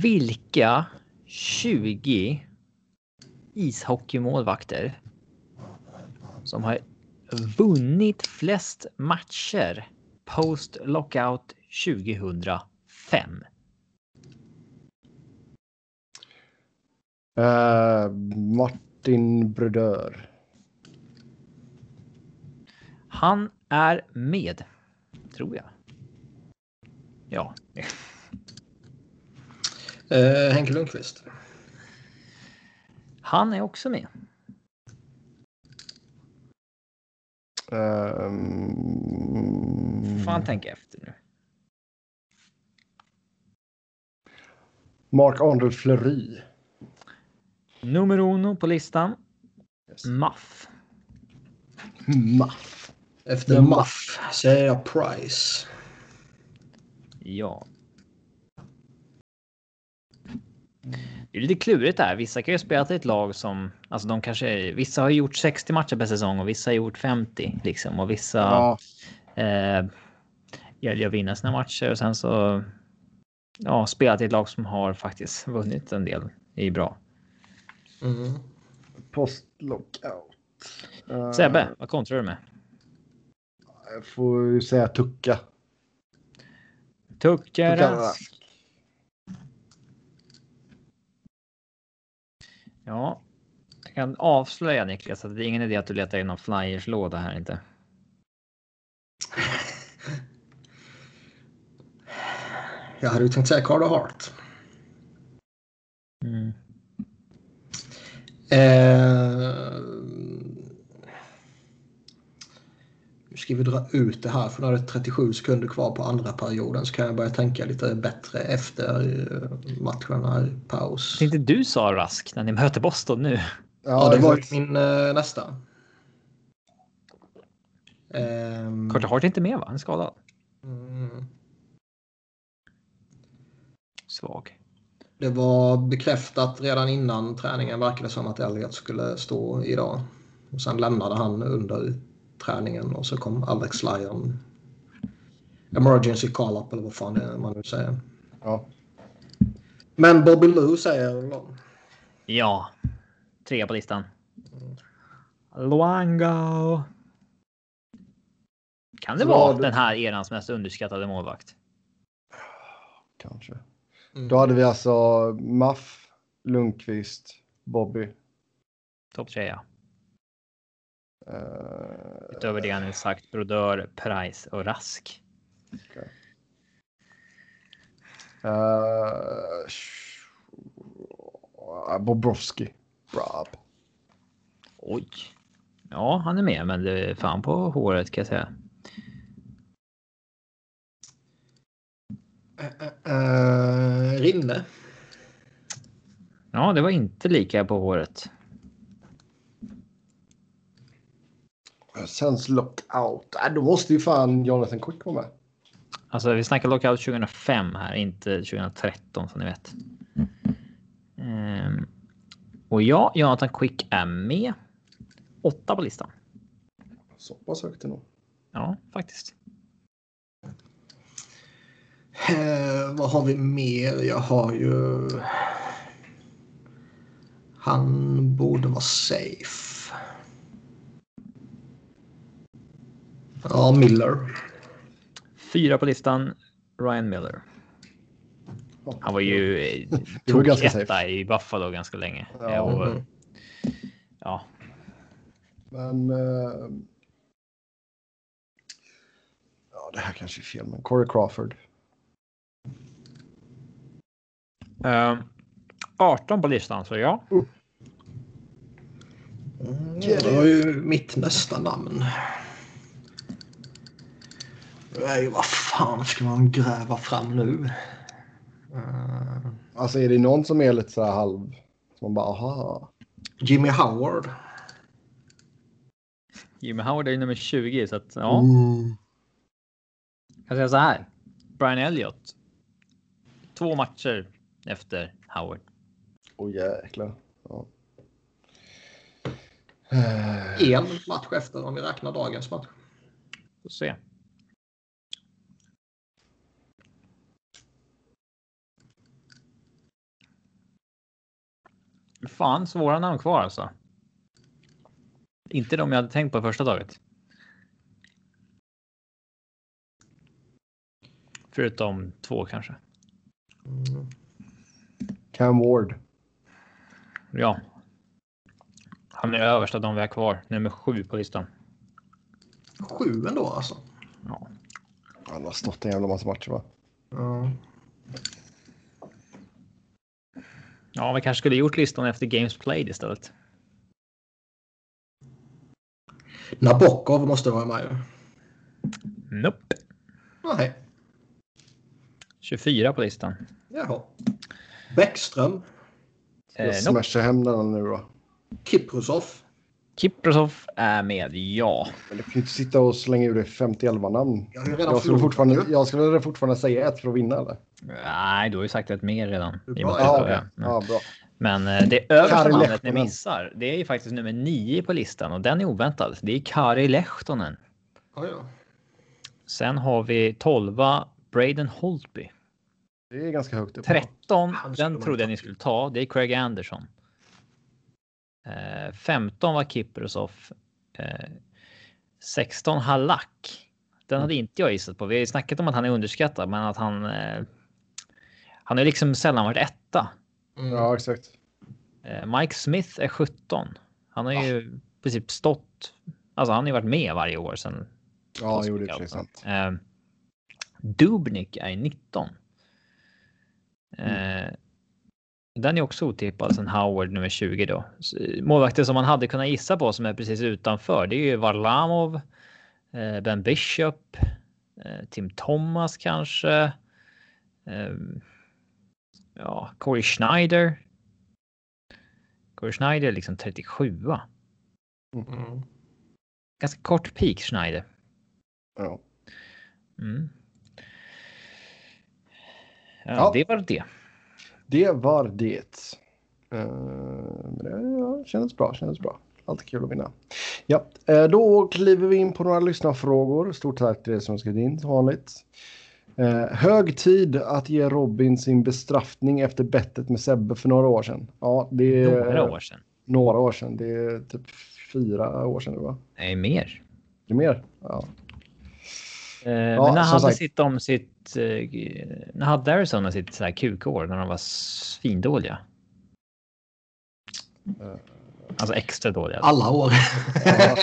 vilka 20 ishockeymålvakter som har vunnit flest matcher post lockout 2005. Uh, Martin Brodeur. Han är med, tror jag. Ja. Uh, Henke Lundqvist. Han är också med. Um... Fan tänka efter nu. Mark-André Fleury. Nummer uno på listan. Yes. Muff. Muff. Efter Muff säger jag Price. Ja. Det är lite klurigt där. Vissa kan ju spela till ett lag som, alltså de kanske, vissa har gjort 60 matcher per säsong och vissa har gjort 50 liksom och vissa ja. eh, gäller att vinna sina matcher och sen så ja, spela till ett lag som har faktiskt vunnit en del. Det är bra. Mm. Post-lockout. Uh, Sebbe, vad kontrar du med? Jag får ju säga Tucka. Tucka Rask. Ja, jag kan avslöja Niklas att det är ingen idé att du letar i någon flyerslåda här inte. Jag hade ju tänkt säga Carter Hart. Eh, nu ska vi dra ut det här för nu är det 37 sekunder kvar på andra perioden så kan jag börja tänka lite bättre efter eh, matchen här paus. Tänkte du sa Rask när ni möter Boston nu. Ja, det var min eh, nästa. Um, Carter Hart är inte med va? Han är skadad. Mm. Svag. Det var bekräftat redan innan träningen verkade som att Elliot skulle stå idag. Och sen lämnade han under träningen och så kom Alex Lyon. Emergency call-up eller vad fan det är man nu säger. Ja. Men Bobby Lou säger Ja. Tre på listan. Luango. Kan det så vara den här erans mest underskattade målvakt? Kanske. Mm. Då hade vi alltså Maff, Lundqvist, Bobby. Topp tre ja. Uh, Utöver det han nu sagt, Brodör, Price och Rask. Okay. Uh, Bobrovski. Rob. Oj. Ja, han är med, men det är fan på håret kan jag säga. Uh, Rinne. Ja, det var inte lika på håret. Sens lockout. Äh, då måste ju fan Jonathan Quick vara med. Alltså, vi snackar lockout 2005 här, inte 2013 som ni vet. Um, och ja, Jonathan Quick är med. Åtta på listan. Så pass högt ändå. Ja, faktiskt. Eh, vad har vi mer? Jag har ju... Han borde vara safe. Ja, Miller. Fyra på listan. Ryan Miller. Han var ju eh, tog etta i Buffalo ganska länge. Ja. Och, mm. ja. Men. Uh, ja, det här kanske är fel, men Corey Crawford. Uh, ehm, 18 på listan, så ja. Mm, det var ju mitt nästa namn. Nej, vad fan ska man gräva fram nu? Uh... Alltså är det någon som är lite så här halv... Som man bara aha. Jimmy Howard. Jimmy Howard är ju nummer 20 så att ja. Mm. Jag säga så här. Brian Elliott. Två matcher efter Howard. Åh oh, jäklar. Ja. En match efter om vi räknar dagens match. Får se. Fan, svåra namn kvar alltså. Inte de jag hade tänkt på första taget. Förutom två kanske. Mm. Cam Ward. Ja. Han är överst av de vi har kvar. Nummer sju på listan. Sju ändå alltså? Ja. Han har stått en jävla massa matcher va? Ja. Ja, vi kanske skulle gjort listan efter Games Played istället. Nabokov måste vara med ju. Nope. Nej. 24 på listan. Jaha. Bäckström. Ska jag eh, smasha nope. hem den nu då? Kiprusov. Kiprosov är med, ja. Men du kan ju inte sitta och slänga ur dig 50 namn. Jag, Jag skulle, fortfarande, jag skulle fortfarande säga ett för att vinna eller? Nej, du har ju sagt ett mer redan. Bra. Ja. Men- ja bra. Men eh, det översta Kari namnet ni missar, det är ju faktiskt nummer nio på listan och den är oväntad. Det är Kari Lehtonen. Ja, ja. Sen har vi 12 Braden Holtby. Det är ganska högt upp. 13, Han skulle den trodde jag ni skulle ta. Det är Craig Anderson. Eh, 15 var Kiprosov. Eh, 16 Halak. Den hade inte jag gissat på. Vi har ju snackat om att han är underskattad, men att han. Eh, han har liksom sällan varit etta. Mm. Ja, exakt. Eh, Mike Smith är 17. Han har ju i princip stått. Alltså, han har ju varit med varje år sedan. Ja, jo, det är sant. Eh, Dubnik är 19. Eh, Den är också otippad sen Howard nummer 20 då. Målvakter som man hade kunnat gissa på som är precis utanför. Det är ju Varlamov, eh, Ben Bishop, eh, Tim Thomas kanske. Eh, ja, Corey Schneider. Corey Schneider är liksom 37. Mm. Ganska kort peak Schneider. Ja. Mm. Ja, Ja. det var det. Det var det. Eh, men det ja, kändes bra, kändes bra. Alltid kul att vinna. Ja, eh, då kliver vi in på några lyssnarfrågor. Stort tack till er som skrivit in som vanligt. Eh, hög tid att ge Robin sin bestraffning efter bettet med Sebbe för några år sedan. Ja, det är Några år sedan. några år sedan. Det är typ fyra år sedan va? Nej, mer. Det är mer? Ja. Eh, men när hade sagt. sitt om sitt... Eh, när hade Arizona sitt så här kukår när de var svindåliga? Eh. Alltså extra dåliga. Alla år. Ja,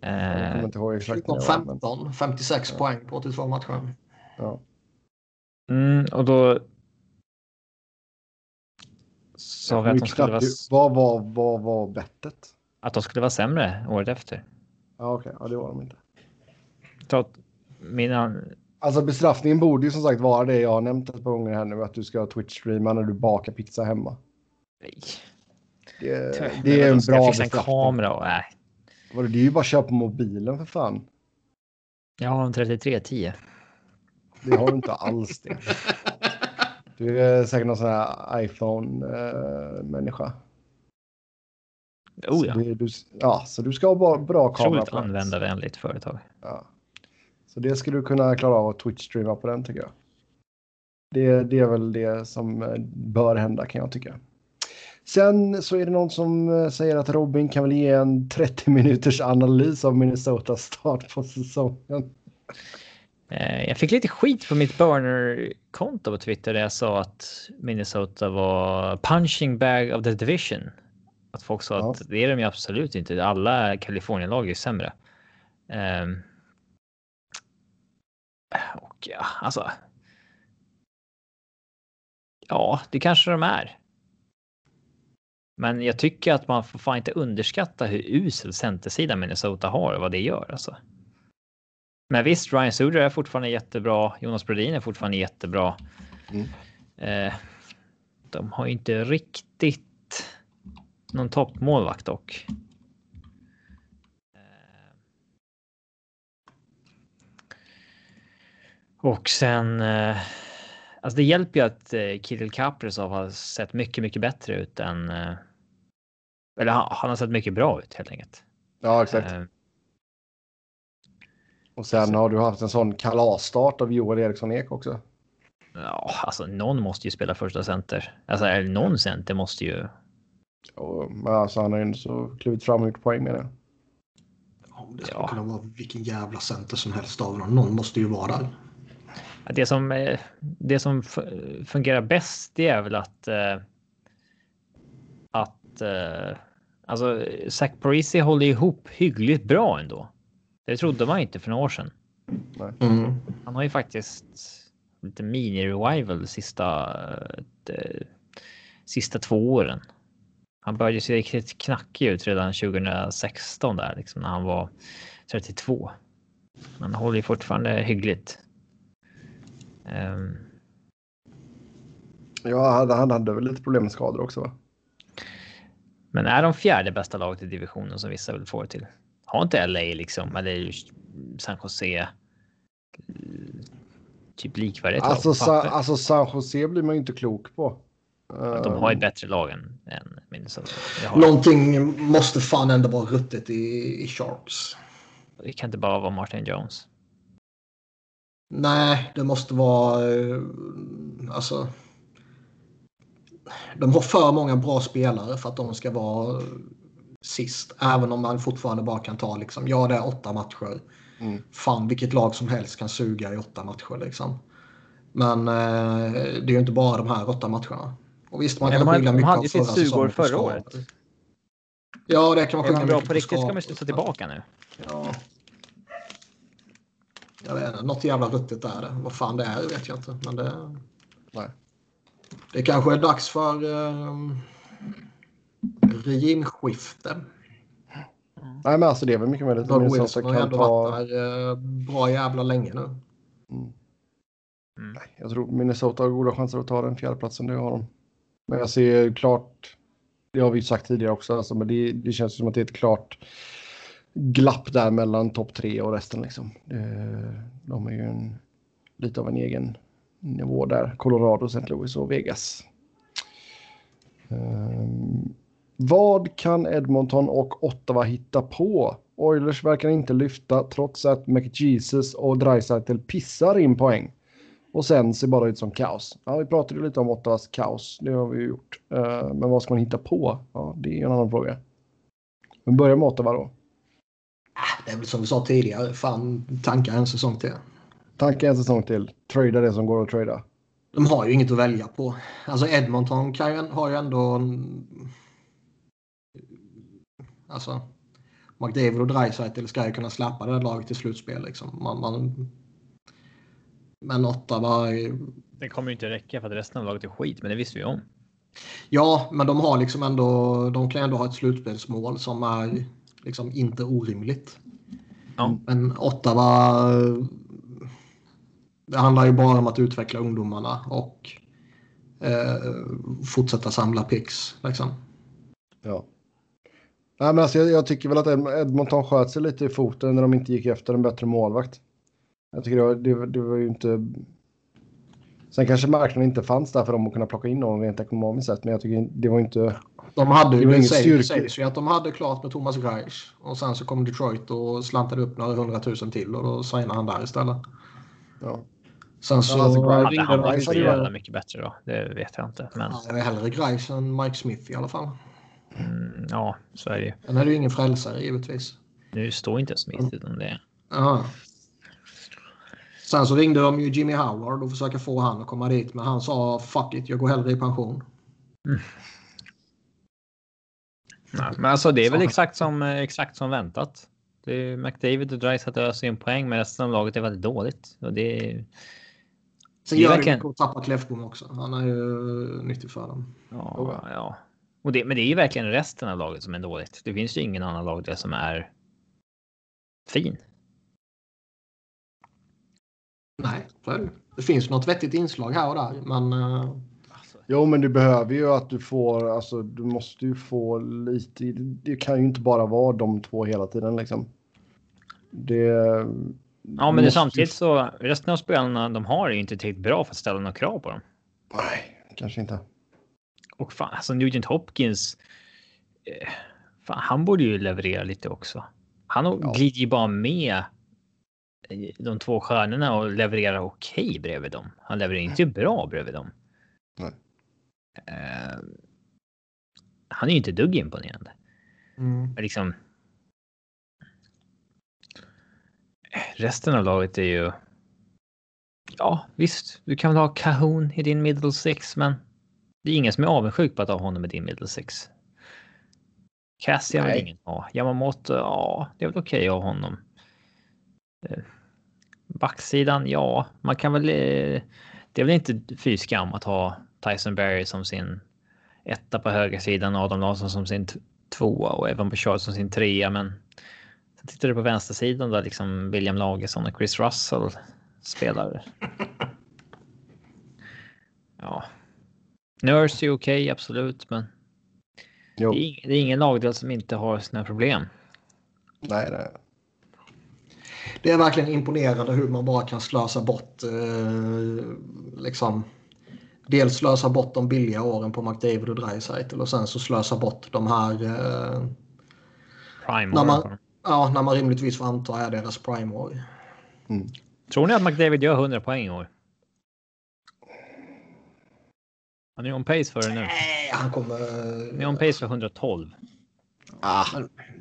jag Eh, kommer inte ihåg exakt. när det var, men- 15, 56 poäng på 82 matcher. Ja. mm, och då... Sa vi Jag att de, skulle vara, Vad var, vad var bettet? att de skulle vara sämre året efter. Ja, okej. Ja, det var de inte. Så att mina... Alltså bestraffningen borde ju som sagt vara det jag har nämnt ett par gånger här nu. Att du ska Twitch-streama när du bakar pizza hemma. Nej. Det, det är en ska jag bra fixa en kamera och... Nej. Vadå, Det är ju bara att köpa på mobilen för fan. Jag har en 3310. Det har du inte alls det. Du är säkert någon sån här iPhone-människa. Oh ja. Så, du, ja, så du ska ha bra, bra kamera Otroligt användarvänligt företag. Ja. Så det skulle du kunna klara av att Twitch-streama på den tycker jag. Det, det är väl det som eh, bör hända kan jag tycka. Sen så är det någon som eh, säger att Robin kan väl ge en 30 minuters analys av Minnesotas start på säsongen. Eh, Jag fick lite skit på mitt burner-konto på Twitter där jag sa att Minnesota var punching bag of the division. Att folk sa Ja. att det är de ju absolut inte. Alla Kalifornien-lag är sämre. Ehm. Och ja, alltså. Ja, det kanske de är. Men jag tycker att man får fan inte underskatta hur usel centersida Minnesota har och vad det gör alltså. Men visst, Ryan Suder är fortfarande jättebra. Jonas Brodin är fortfarande jättebra. Mm. Eh, de har ju inte riktigt någon toppmålvakt dock. Och sen. Eh, alltså det hjälper ju att eh, Kirill Kaprizov har sett mycket, mycket bättre ut än. Eh, eller han, han har sett mycket bra ut helt enkelt. Ja, exakt. Eh, Och sen har du haft en sån kalasstart av Joel Eriksson Ek också. Ja, alltså någon måste ju spela första center. Alltså eller någon center måste ju. Och, men alltså, han har ju så klivit fram och gjort poäng med det. Ja, Det skulle Ja. kunna vara vilken jävla center som helst av dem. Någon måste ju vara där. Det som, eh, det som fu- fungerar bäst det är väl att. Eh, att eh, alltså Zach Parisi håller ihop hyggligt bra ändå. Det trodde man inte för några år sedan. Mm. Han har ju faktiskt lite mini-revival sista, eh, sista två åren. Han började se riktigt knackig ut redan 2016 där, liksom när han var 32. Men han håller ju fortfarande hyggligt. Ehm, Ja, han, hade väl lite problem med skador också va? Men är de fjärde bästa laget i divisionen som vissa vill få det till? Har inte LA liksom, eller San Jose typ likvärdigt? Alltså, sa, alltså San Jose blir man ju inte klok på. De har ju bättre lag än, än Minnesota. Någonting måste fan ändå vara ruttet i, i Sharks. Det kan inte bara vara Martin Jones. Nej, det måste vara... Eh, alltså... De har för många bra spelare för att de ska vara sist. Även om man fortfarande bara kan ta liksom, ja det är åtta matcher. Mm. Fan vilket lag som helst kan suga i åtta matcher liksom. Men eh, det är ju inte bara de här åtta matcherna. Och visst, man kan skylla mycket på förra säsongen. De hade ju sitt sugår förra året. Ja, det kan man skylla mycket bra på riktigt ska man sluta tillbaka nu. Ja. Jag vet inte, något jävla ruttet är det. Vad fan det är vet jag inte. Men det... Nej. Det kanske är dags för um, regimskifte. Nej, men alltså det är väl mycket möjligt att Minnesota kan har ändå ta... varit där uh, bra jävla länge nu. Mm. Mm. Jag tror Minnesota har goda chanser att ta den fjärdeplatsen. Det har de. Men jag ser klart, det har vi sagt tidigare också, alltså, men det, det känns som att det är ett klart glapp där mellan topp tre och resten. Liksom. Eh, de är ju en, lite av en egen nivå där. Colorado, St. Louis och Vegas. Um, vad kan Edmonton och Ottawa hitta på? Oilers verkar inte lyfta trots att McJesus och Dreisaitl pissar in poäng. Och sen ser bara ut som kaos. Ja, vi pratade lite om Ottawas kaos. Det har vi gjort. Uh, men vad ska man hitta på? Ja, det är en annan fråga. Men börja med Ottawa då. Ah, det är väl som vi sa tidigare. Fan, tanka en säsong till. Tanka en säsong till. Trada det som går att trada. De har ju inget att välja på. Alltså Edmonton kan ju, har ju ändå... Alltså, McDavid och Dreisaitl ska ju kunna släppa det här laget till slutspel. Liksom. Man, man... Men Ottawa... Det kommer ju inte räcka för att resten av laget är skit, men det visste vi om. Ja, men de har liksom ändå... De kan ändå ha ett slutspelsmål som är liksom inte orimligt. Ja. Men Ottawa... Det handlar ju bara om att utveckla ungdomarna och eh, fortsätta samla picks. Liksom. Ja. Nej, men alltså, jag, jag, tycker väl att Edmonton sköt sig lite i foten när de inte gick efter en bättre målvakt. Jag tycker det var, det, det var ju inte... Sen kanske marknaden inte fanns där för dem att kunna plocka in någon rent ekonomiskt sett, men jag tycker det var inte... De hade ju, det, sägs ju att de hade klart med Thomas Reich och sen så kom Detroit och slantade upp några hundratusen till och då signade han där istället. Ja. Sen så alltså, ringde han var så jävla mycket bättre då. Det vet jag inte. Men... Ja, det är hellre Grice än Mike Smith i alla fall. Mm, ja, så är det ju. Sen är det ju ingen frälsare givetvis. Nu står inte Smith utan det. Ja. Sen så ringde de ju Jimmy Howard och försökte få han att komma dit. Men han sa fuck it, jag går hellre i pension. Mm. Nej, men alltså det är väl exakt som, exakt som väntat. Det är McDavid och Dreisaitl att ösa in poäng, men resten av laget är väldigt dåligt. Och det är... Sen gör verkligen... det att tappa Kläffbom också. Han är ju nyttig för dem. Ja, ja. Och det, men det är ju verkligen resten av laget som är dåligt. Det finns ju ingen annan lag där som är fin. Nej, så är det. Det finns något vettigt inslag här och där, men... Jo, men du behöver ju att du får, alltså du måste ju få lite, det kan ju inte bara vara de två hela tiden liksom. Det... Ja, men det samtidigt så, resten av spelarna de har är ju inte tillräckligt bra för att ställa några krav på dem. Nej, kanske inte. Och fan, alltså Nugent Hopkins. Eh, fan, han borde ju leverera lite också. Han ja. glider ju bara med de två stjärnorna och levererar okej okay bredvid dem. Han levererar inte bra bredvid dem. Nej. Uh, han är ju inte dugg imponerande. Mm. Men liksom. Resten av laget är ju. Ja, visst, du kan väl ha Cahoon i din middle six, men det är ingen som är avundsjuk på att ha honom i din middle six. Cassie vill ingen ha. Yamamoto, ja, det är väl okej okay att ha honom. Eh, backsidan, ja, man kan väl. Eh, det är väl inte fy skam att ha Tyson Berry som sin etta på högersidan, Adam Larsson som sin tvåa och Evan Bouchard som sin trea. Men sen tittar du på vänstersidan där liksom William Lagesson och Chris Russell spelar. Ja. Nurse är okej, okay, absolut, men Det är, det är ingen lagdel som inte har sina problem. Nej, nej. Det är verkligen imponerande hur man bara kan slösa bort eh, liksom dels slösa bort de billiga åren på McDavid och Dreisaitl och sen så slösa bort de här eh, Prime när man, ja, när man rimligtvis får anta är deras prime-år. Mm. Tror ni att McDavid gör 100 poäng i år? Han är on pace för det nu. Nej, han kommer... Han är on pace för 112. Ah,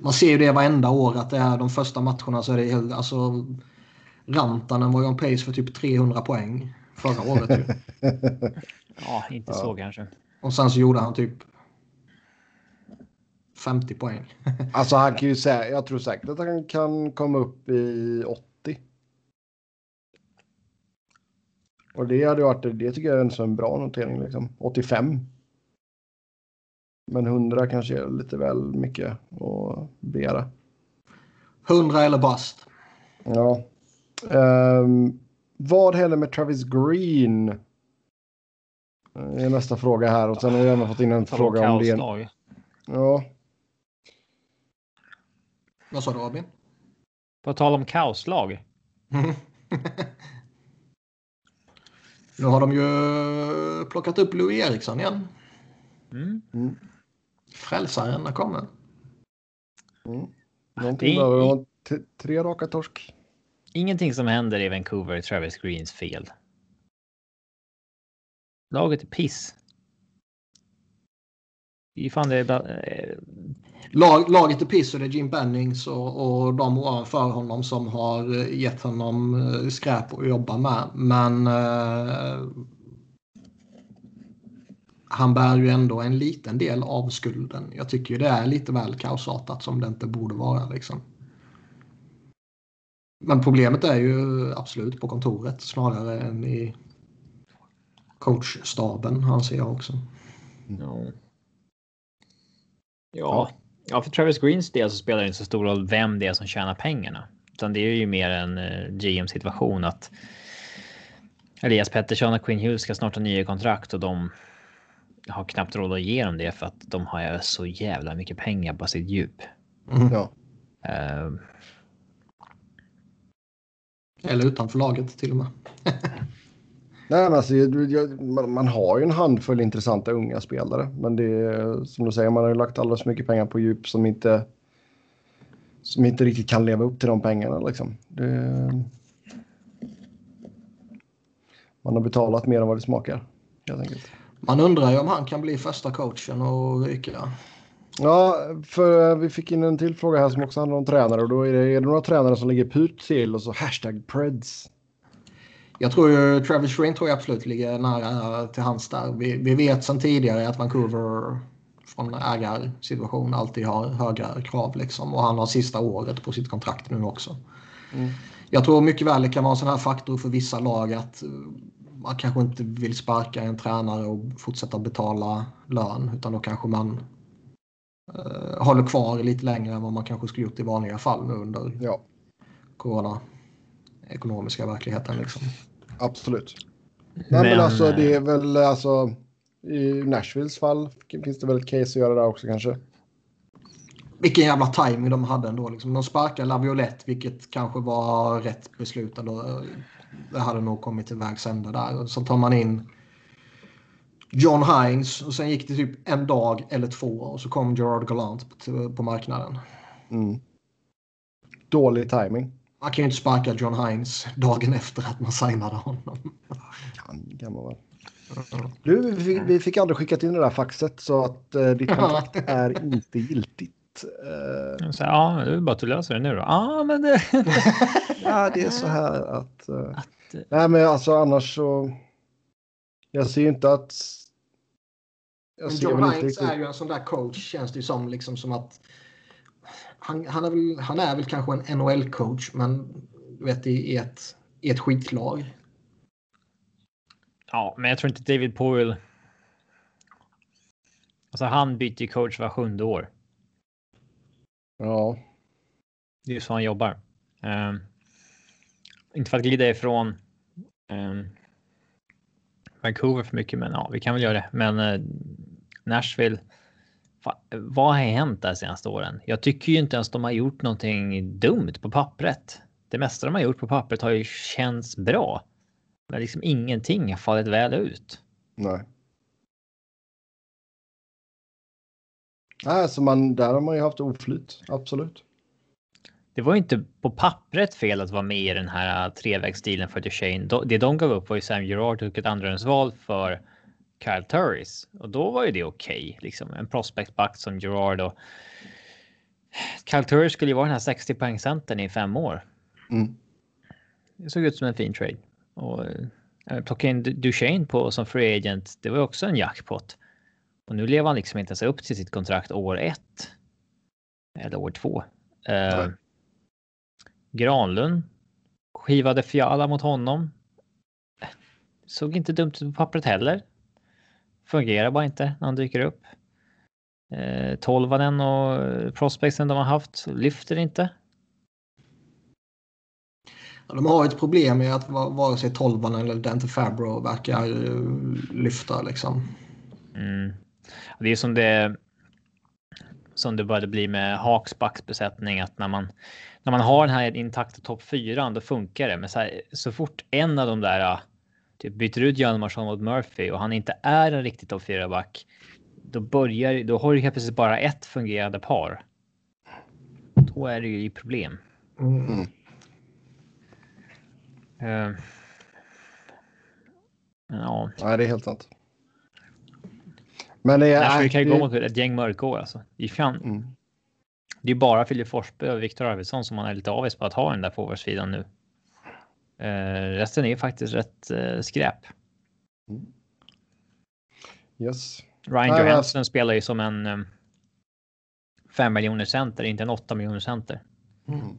man ser ju det varenda år att det är de första matcherna så är det alltså Rantanen var ju on pace för typ 300 poäng förra året. Ju. ja, inte ja. så kanske. Och sen så gjorde han typ 50 poäng. alltså han kan ju säga, jag tror säkert att han kan komma upp i 80. Och det hade varit, det tycker jag är en bra notering liksom. 85. Men 100 kanske är lite väl mycket att begära. 100 eller bust. Ja. Um, vad händer med Travis Green? Det är nästa fråga här och sen har vi även fått in en fråga om det. Ja. Vad sa du Robin? På tal om kaoslag. nu har de ju plockat upp Louis Eriksson igen. Mm. Mm. Frälsaren har kommit. Mm. Någonting det tre raka torsk. Ingenting som händer i Vancouver är Travis Greens fel. Laget är piss. Det är fan det är... Eh, Lag, laget är piss och det är Jim Bennings och, och de ovanför honom som har eh, gett honom eh, skräp att jobba med. Men eh, han bär ju ändå en liten del av skulden. Jag tycker ju det är lite väl kaosartat som det inte borde vara. Liksom. Men problemet är ju absolut på kontoret snarare än i coachstaben anser jag också. Ja. ja. Ja, för Travis Greens del så spelar det inte så stor roll vem det är som tjänar pengarna. Utan det är ju mer en eh, GM situation att Elias Pettersson och Quinn Hughes ska snart ha nya kontrakt och de har knappt råd att ge dem det för att de har så jävla mycket pengar på sitt djup. Mm. Ja. Uh, Eller utanför laget till och med. Nej, men alltså, man har ju en handfull intressanta unga spelare. Men det är som du säger, man har ju lagt alldeles för mycket pengar på djup som inte, som inte riktigt kan leva upp till de pengarna. Liksom. Det, man har betalat mer än vad det smakar. Man undrar ju om han kan bli första coachen och ryka. Ja, för vi fick in en till fråga här som också handlar om tränare och då är det, är det några tränare som ligger pyrt till och så hashtag Preds. Jag tror ju Travis Green tror jag absolut ligger nära till hans där. Vi, vi vet sedan tidigare att Vancouver från ägarsituation alltid har höga krav liksom och han har sista året på sitt kontrakt nu också. Mm. Jag tror mycket väl det kan vara en sån här faktor för vissa lag att man kanske inte vill sparka en tränare och fortsätta betala lön utan då kanske man eh, håller kvar lite längre än vad man kanske skulle gjort i vanliga fall nu under ja. corona ekonomiska verkligheten. Liksom. Absolut. Men, Nej, men alltså det är väl alltså i Nashvilles fall finns det väl ett case att göra där också kanske. Vilken jävla timing de hade ändå. Liksom. De sparkade Laviolette, vilket kanske var rätt beslut. Eller, det hade nog kommit till vägs ände där. Så tar man in John Hines och sen gick det typ en dag eller två och så kom Gerard Gallant på, på marknaden. Mm. Dålig timing. Man kan ju inte sparka John Hines dagen efter att man signade honom. Kan, kan man väl. Du, vi fick, vi fick aldrig skickat in det där faxet så att uh, ditt kontrakt är inte giltigt. Uh, så, ja, det är bara att du löser det nu då. Ja, men det... ja, det är så här att... Uh, att nej, men alltså annars så... Jag ser inte att... Jag men John Hines är ju en sån där coach känns det ju som. Liksom som att han, han, är väl, han är väl kanske en NHL-coach, men du vet i ett, i ett skitlag. Ja, men jag tror inte David Poyle. Alltså han byter coach var sjunde år. Ja. Det är så han jobbar. Um, inte för att glida ifrån um, Vancouver för mycket, men ja, vi kan väl göra det. Men uh, Nashville vad har hänt de senaste åren? Jag tycker ju inte ens de har gjort någonting dumt på pappret. Det mesta de har gjort på pappret har ju känts bra. Men liksom ingenting har fallit väl ut. Nej. Nej, så man, där har man ju haft oflyt. Absolut. Det var ju inte på pappret fel att vara med i den här trevägsstilen för Duchene. Det de gav upp var ju Sam Gerard och ett andrahandsval för Kyle Turris och då var ju det okej. Okay, liksom en prospectback som Gerard och Kyle Turris skulle ju vara den här 60 poängcentern i fem år. Mm. Det såg ut som en fin trade och äh, plocka in Duchene på som free agent. Det var också en jackpot. Och nu lever han liksom inte ens upp till sitt kontrakt år ett. Eller år två. Uh, Granlund skivade Fiala mot honom. Såg inte dumt ut på pappret heller. Fungerar bara inte när han dyker upp. Eh, Tolvanen och prospectsen de har haft lyfter inte. Ja, de har ett problem med att vare sig Tolvanen eller Dante Fabro verkar eh, lyfta liksom. Mm. Det är som det som det började bli med Haks backbesättning att när man när man har den här intakta topp fyran då funkar det. Men så, här, så fort en av de där typ byter ut Hjalmarsson mot Murphy och han inte är en riktig topp fyra back. Då börjar då har du helt plötsligt bara ett fungerande par. Då är det ju problem. Mm. Uh, ja. Nej, det är helt sant. Men det är... Nashville kan ju gå mot ett gäng mörkår alltså. Det är, mm. det är bara Filip Forsberg och Viktor Arvidsson som man är lite avis på att ha den där forwardsidan nu. Uh, resten är faktiskt rätt uh, skräp. Mm. Yes. Ryan Johansson uh, spelar ju som en um, fem miljoner center, inte en åtta miljoner center. Mm.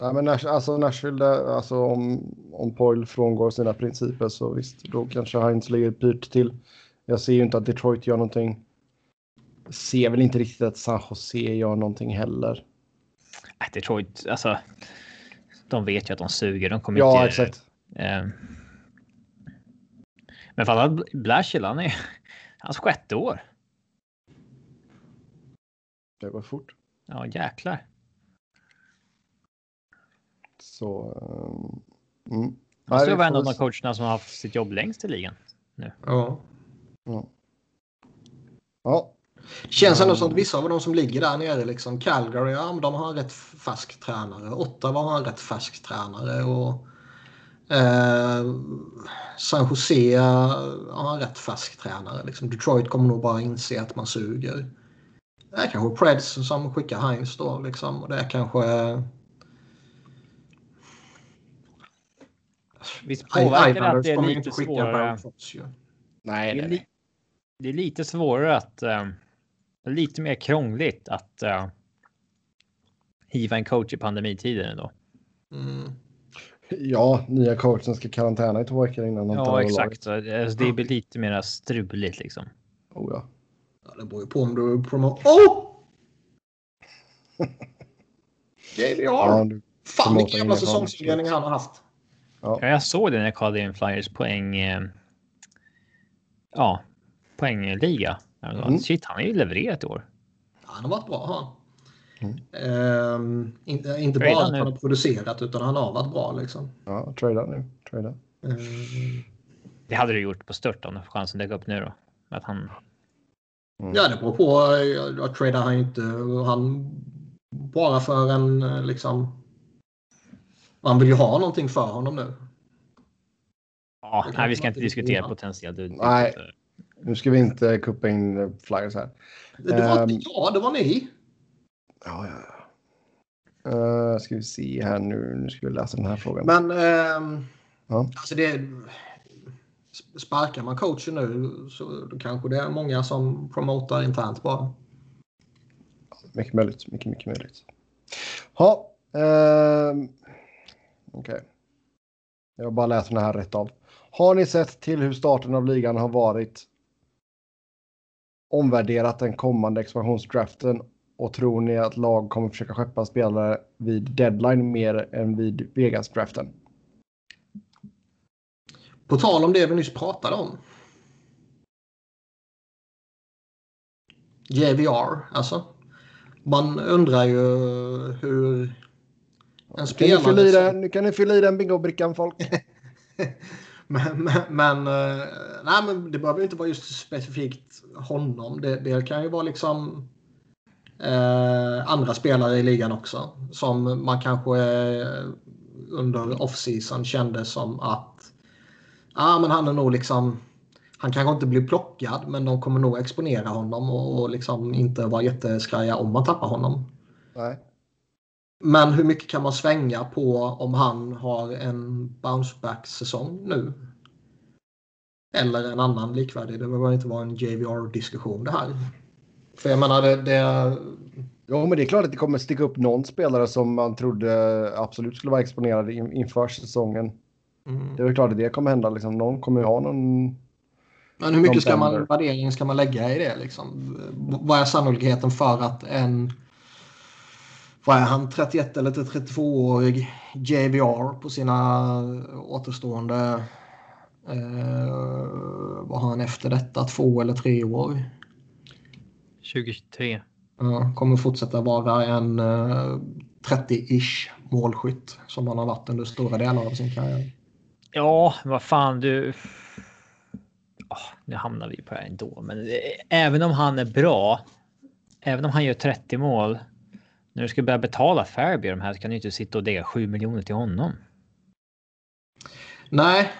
Ja, men Nash, alltså Nashville, alltså om, om Poil frångår sina principer så visst, då kanske Heinz ligger pyrt till. Jag ser ju inte att Detroit gör någonting. Ser väl inte riktigt att San Jose gör någonting heller. Detroit, alltså. De vet ju att de suger. De kommer ja, inte. exakt. Eh, men för alla Blashill, han är hans sjätte år. Det går fort. Ja, jäklar. Så. Um, mm. Han måste vara en av de coacherna som har haft sitt jobb längst i ligan. Nu. Ja. Ja. ja. Känns ändå som att vissa av de som ligger där nere, liksom Calgary, ja, de har en rätt färsk tränare. Ottawa har en rätt färsk tränare. Och, eh, San Jose har en rätt färsk tränare. Liksom. Detroit kommer nog bara inse att man suger. Det är kanske Preds som skickar Heinz då. Liksom. Och det är kanske Visst påverkar det att det är lite svårare? Nej, det är, li det är lite svårare att... Uh, lite mer krångligt att uh, hiva en coach i pandemitider ändå. Mm. Ja, nya coachen ska karantäna i två veckor innan Ja, exakt. Så, alltså, det blir lite mer struligt liksom. Oh ja. ja det beror ju på om du promotar... Oh! JVR! Ja, Fan vilken jävla säsongsinledning han har haft. Ja. ja. jag såg det när jag kollade in Flyers poäng. Eh, ja, poängliga. Mm. Shit, han har ju levererat i år. Ja, han har varit bra han. Mm. Um, inte, inte bara att han har producerat utan han har varit bra liksom. Ja, trada nu. Trada. Um, det hade du gjort på stört om chansen dök upp nu då. Att han... Mm. Ja, det beror på. Jag, jag tradar han inte. Han bara för en liksom man vill ju ha någonting för honom nu. Ja, nej, vi ska inte diskutera potentiellt. Nej, nu ska vi inte kuppa in flyers här. Det var, um, ja, det var ni. Ja, ja. Uh, ska vi se här nu. Nu ska vi läsa den här frågan. Men uh, ja. alltså det, sparkar man coachen nu så kanske det är många som promotar internt bara. Mycket möjligt. Mycket, mycket möjligt. Ja, uh, Okej. Okay. Jag bara läser den här rätt av. Har ni sett till hur starten av ligan har varit omvärderat den kommande expansionsdraften och tror ni att lag kommer försöka skeppa spelare vid deadline mer än vid Vegas-draften? På tal om det vi nyss pratade om. JVR, alltså. Man undrar ju hur en spelare... Kan ni den, nu kan ni fylla i den bingobrickan folk. men, men, eh, nej, men det behöver inte vara just specifikt honom. Det, det kan ju vara liksom eh, andra spelare i ligan också. Som man kanske eh, under off-season kände som att ah, men han är nog liksom han kanske inte blir plockad men de kommer nog exponera honom och, och liksom inte vara jätteskraja om man tappar honom. Nej. Men hur mycket kan man svänga på om han har en bounceback-säsong nu? Eller en annan likvärdig. Det behöver inte vara en JVR-diskussion det här. För jag menar det... det... Ja, men det är klart att det kommer sticka upp någon spelare som man trodde absolut skulle vara exponerad inför säsongen. Mm. Det är klart att det kommer hända. Liksom. Någon kommer ju ha någon... Men hur mycket ska man, värdering ska man lägga i det? Liksom? Vad är sannolikheten för att en vad är han, 31 eller 32-årig JVR på sina återstående, eh, vad har han efter detta, två eller tre år? 2023. Ja, kommer fortsätta vara en eh, 30-ish målskytt som han har varit under stora delar av sin karriär. Ja, vad fan du. Oh, nu hamnar vi på det här ändå, men även om han är bra. Även om han gör 30 mål när du ska börja betala Fairby de här så kan du inte sitta och dega 7 miljoner till honom. Nej.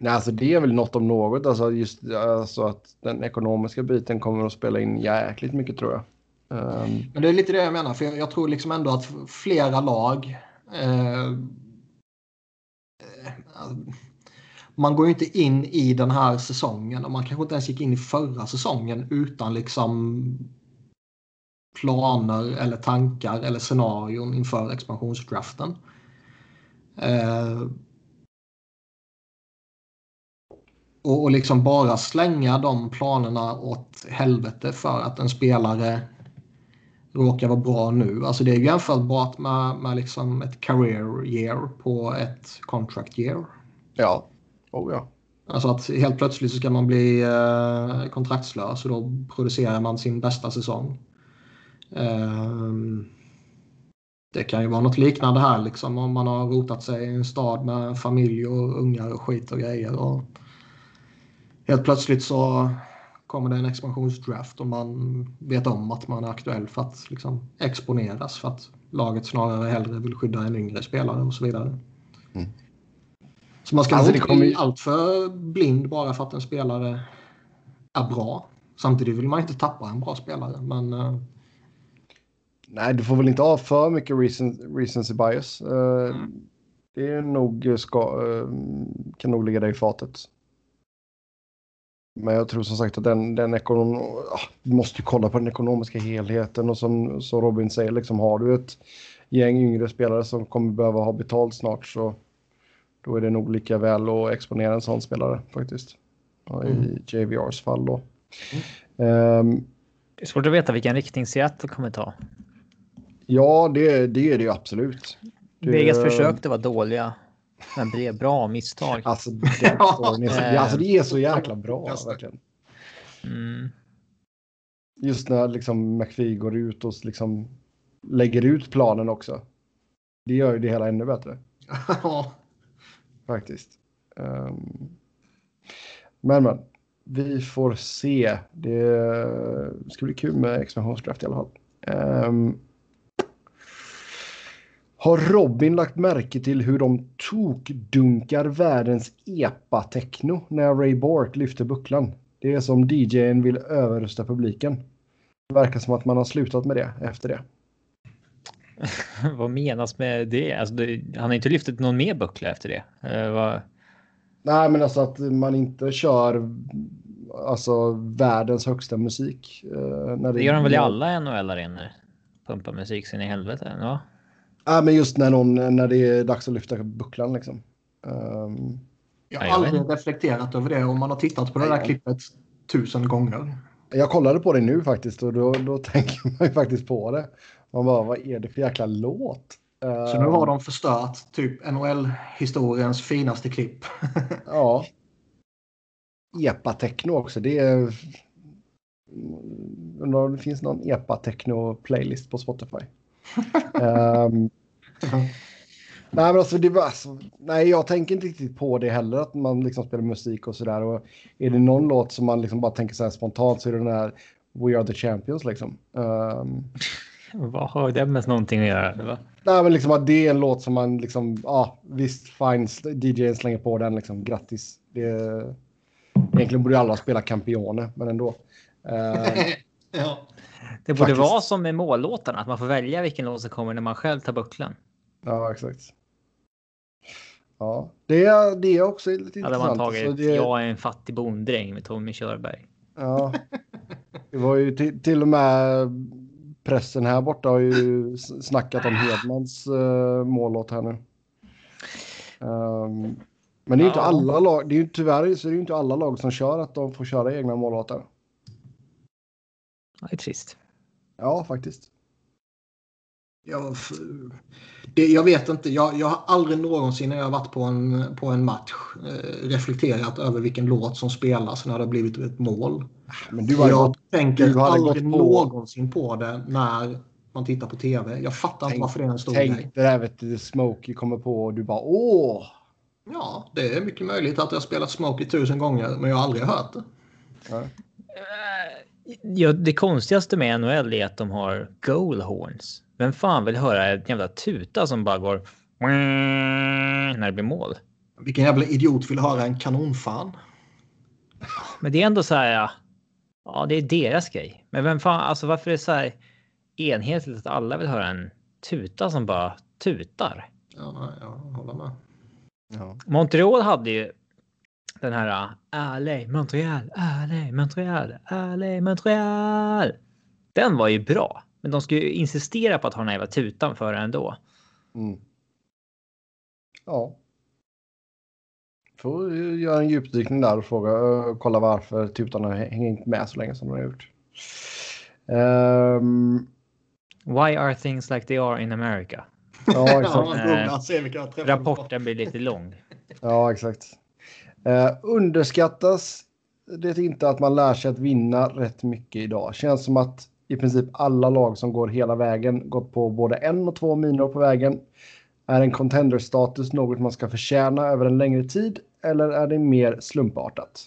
Nej, alltså det är väl något om något. Alltså just alltså att den ekonomiska biten kommer att spela in jäkligt mycket tror jag. Um... Men det är lite det jag menar, för jag, jag tror liksom ändå att flera lag eh, eh, man går ju inte in i den här säsongen och man kanske inte ens gick in i förra säsongen utan liksom planer eller tankar eller scenarion inför expansionsdraften. Eh, och, och liksom bara slänga de planerna åt helvete för att en spelare råkar vara bra nu. Alltså det är jämförbart med, med liksom ett career year på ett contract year. Ja, oh ja. Alltså att helt plötsligt så ska man bli eh, kontraktslös och då producerar man sin bästa säsong. Ehm, det kan ju vara något liknande här liksom om man har rotat sig i en stad med familj och ungar och skit och grejer. Och helt plötsligt så kommer det en expansionsdraft och man vet om att man är aktuell för att liksom exponeras för att laget snarare hellre vill skydda en yngre spelare och så vidare. Mm. Så man ska alltså, inte bli alltför blind bara för att en spelare är bra. Samtidigt vill man inte tappa en bra spelare men eh, Nej, du får väl inte ha för mycket recen, recency bias. Uh, mm. Det är nog ska, uh, kan nog ligga dig i fatet. Men jag tror som sagt att den, den ekonom... Uh, du måste ju kolla på den ekonomiska helheten och som, som Robin säger, liksom har du ett gäng yngre spelare som kommer behöva ha betalt snart så då är det nog lika väl att exponera en sån spelare faktiskt. Mm. I JVRs fall då. Mm. Um, det är svårt att veta vilken riktning Seattle kommer ta. Ja, det, det är det ju absolut. Det... Vegas försökte vara dåliga, men blev bra misstag. Alltså, det, är, alltså, det är så jäkla bra, verkligen. Mm. Just när liksom McPhee går ut och liksom lägger ut planen också. Det gör ju det hela ännu bättre. Faktiskt. Um, men, men. Vi får se. Det ska bli kul med expansionsdraft i alla fall. Um, har Robin lagt märke till hur de tokdunkar världens epa-techno när Ray Bork lyfter bucklan? Det är som DJn vill överrösta publiken. Det verkar som att man har slutat med det efter det. vad menas med det? Alltså, det, Han har inte lyft någon mer buckla efter det. Uh, vad... Nej, men alltså att man inte kör alltså världens högsta musik. Uh, när det, det gör de väl i alla NHL-arenor? Pumpa musik sin i helvete. Ja. Ja, men just när, någon, när det är dags att lyfta bucklan liksom. Um, jag har aldrig reflekterat över det om man har tittat på det där klippet tusen gånger. Jag kollade på det nu faktiskt och då, då tänker man ju faktiskt på det. Man bara, vad är det för jäkla låt? Så nu har de förstört typ NHL-historiens finaste klipp. ja. epa-techno också. Det är... Undrar om det finns någon epa-techno-playlist på Spotify. Um, nej, men alltså, det var, alltså, nej, jag tänker inte riktigt på det heller, att man liksom spelar musik och sådär. Och är det någon låt som man liksom bara tänker så här spontant så är det den här We Are The Champions liksom. Um, Vad har det med någonting att göra? Va? Nej, men liksom att det är en låt som man liksom, ja, visst, fine, DJn slänger på den liksom, grattis. Det, egentligen borde alla spela Campione, men ändå. Uh, ja. Det borde Faktiskt. vara som med mållåtarna, att man får välja vilken låt som kommer när man själv tar bucklan. Ja, exakt. Ja, det är, det är också lite intressant. Hade man tagit det... Jag är en fattig bonddräng med Tommy Körberg. Ja, det var ju till, till och med pressen här borta har ju snackat om Hedmans uh, mållåt här nu. Um, men det är ju inte alla lag, det är ju tyvärr så är det ju inte alla lag som kör att de får köra egna mållåtar. Det är trist. Ja, faktiskt. Jag, det, jag vet inte. Jag, jag har aldrig någonsin när jag varit på en, på en match eh, reflekterat över vilken låt som spelas när det har blivit ett mål. Men du jag gått, tänker du aldrig på... någonsin på det när man tittar på tv. Jag fattar tänk, inte varför det är en stor tänk grej. Tänk det där vet du, Smokey kommer på och du bara åh. Ja, det är mycket möjligt att jag har spelat Smokey tusen gånger men jag har aldrig hört det. Ja. Ja, det konstigaste med NHL är att de har goal horns. Vem fan vill höra en jävla tuta som bara går när det blir mål? Vilken jävla idiot vill höra en kanonfan? Men det är ändå så här. Ja, ja, det är deras grej. Men vem fan, alltså varför är det så här enhetligt att alla vill höra en tuta som bara tutar? Ja, jag håller med. Ja. Montreal hade ju den här LA, Montreal, LA, Montreal, LA, Montreal. Den var ju bra, men de ska ju insistera på att ha den här jävla tutan för ändå. Mm. Ja. Får göra en djupdykning där och fråga, kolla varför tutan har hängt med så länge som de har gjort. Um... Why are things like they are in America? Ja, exakt. äh, rapporten blir lite lång. Ja, exakt. Eh, underskattas det inte att man lär sig att vinna rätt mycket idag. Känns som att i princip alla lag som går hela vägen, gått på både en och två minor på vägen. Är en contender-status något man ska förtjäna över en längre tid eller är det mer slumpartat?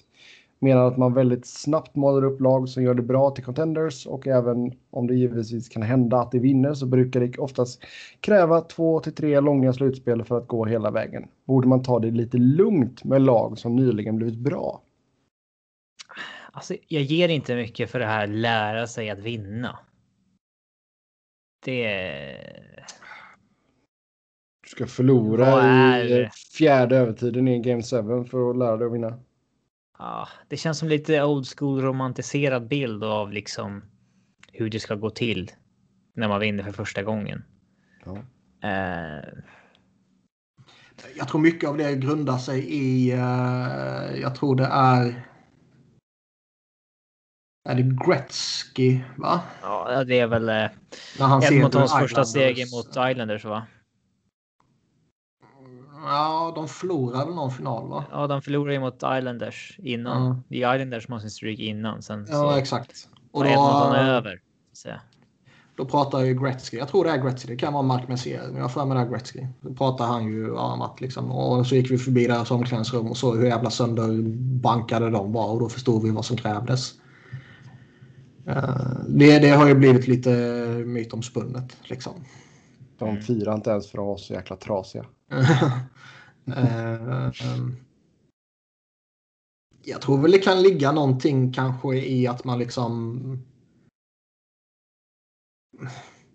Menar att man väldigt snabbt målar upp lag som gör det bra till contenders och även om det givetvis kan hända att det vinner så brukar det oftast kräva två till tre långa slutspel för att gå hela vägen. Borde man ta det lite lugnt med lag som nyligen blivit bra? Alltså, jag ger inte mycket för det här lära sig att vinna. Det... Du ska förlora är... i fjärde övertiden i Game 7 för att lära dig att vinna. Ja, det känns som lite old school romantiserad bild av liksom hur det ska gå till när man vinner för första gången. Ja. Uh... Jag tror mycket av det grundar sig i, uh, jag tror det är är det Gretzky, va? Ja, det är väl eh, Edmontons första steg mot Islanders, va? Ja, de förlorade någon final va? Ja, de förlorade mot Islanders innan. Mm. Är Islanders sin streak innan. Sen ja, så... exakt. Och då, är över. Så. Då pratar ju Gretzky. Jag tror det är Gretzky. Det kan vara Mark Messier. Men jag har för mig det är Gretzky. Då pratar han ju om att liksom. Och så gick vi förbi deras omklädningsrum och såg hur jävla sönderbankade de var. Och då förstod vi vad som krävdes. Uh, det, det har ju blivit lite mytomspunnet liksom. De firar inte ens för att vara så jäkla trasiga. Eh, jag tror väl det kan ligga någonting kanske i att man liksom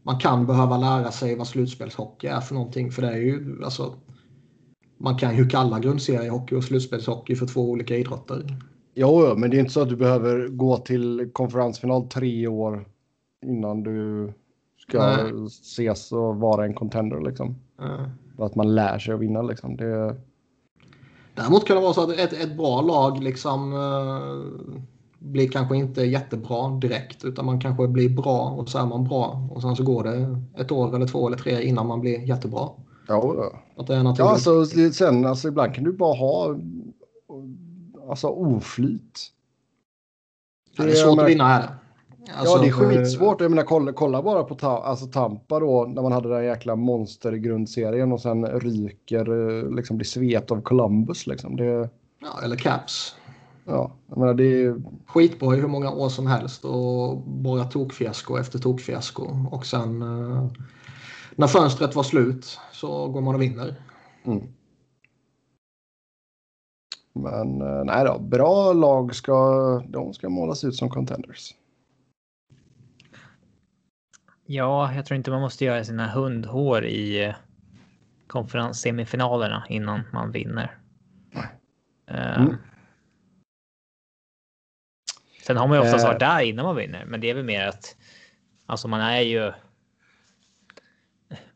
man kan behöva lära sig vad slutspelshockey är för någonting. För det är ju alltså man kan ju kalla grundseriehockey och slutspelshockey för två olika idrotter. Jo, men det är inte så att du behöver gå till konferensfinal tre år innan du ska Nej. ses och vara en contender liksom. Mm. Att man lär sig att vinna liksom. Det... Däremot kan det vara så att ett, ett bra lag liksom uh, blir kanske inte jättebra direkt utan man kanske blir bra och så är man bra och sen så går det ett år eller två eller tre innan man blir jättebra. Ja, att det är ja alltså, sen alltså ibland kan du bara ha alltså oflyt. Det, det är svårt att vinna här. Alltså, ja, det är skitsvårt. Jag menar, kolla, kolla bara på ta, alltså Tampa då, när man hade den jäkla monstergrundserien och sen ryker, eh, liksom blir svet av Columbus liksom. Det... Ja, eller Caps. Ja, jag menar det är... Skitbra i hur många år som helst och bara tokfiasko efter tokfiasko. Och sen eh, när fönstret var slut så går man och vinner. Mm. Men eh, nej då, bra lag ska, de ska målas ut som contenders. Ja, jag tror inte man måste göra sina hundhår i eh, konferenssemifinalerna innan man vinner. Uh, mm. Sen har man ju oftast varit där innan man vinner, men det är väl mer att alltså man är ju.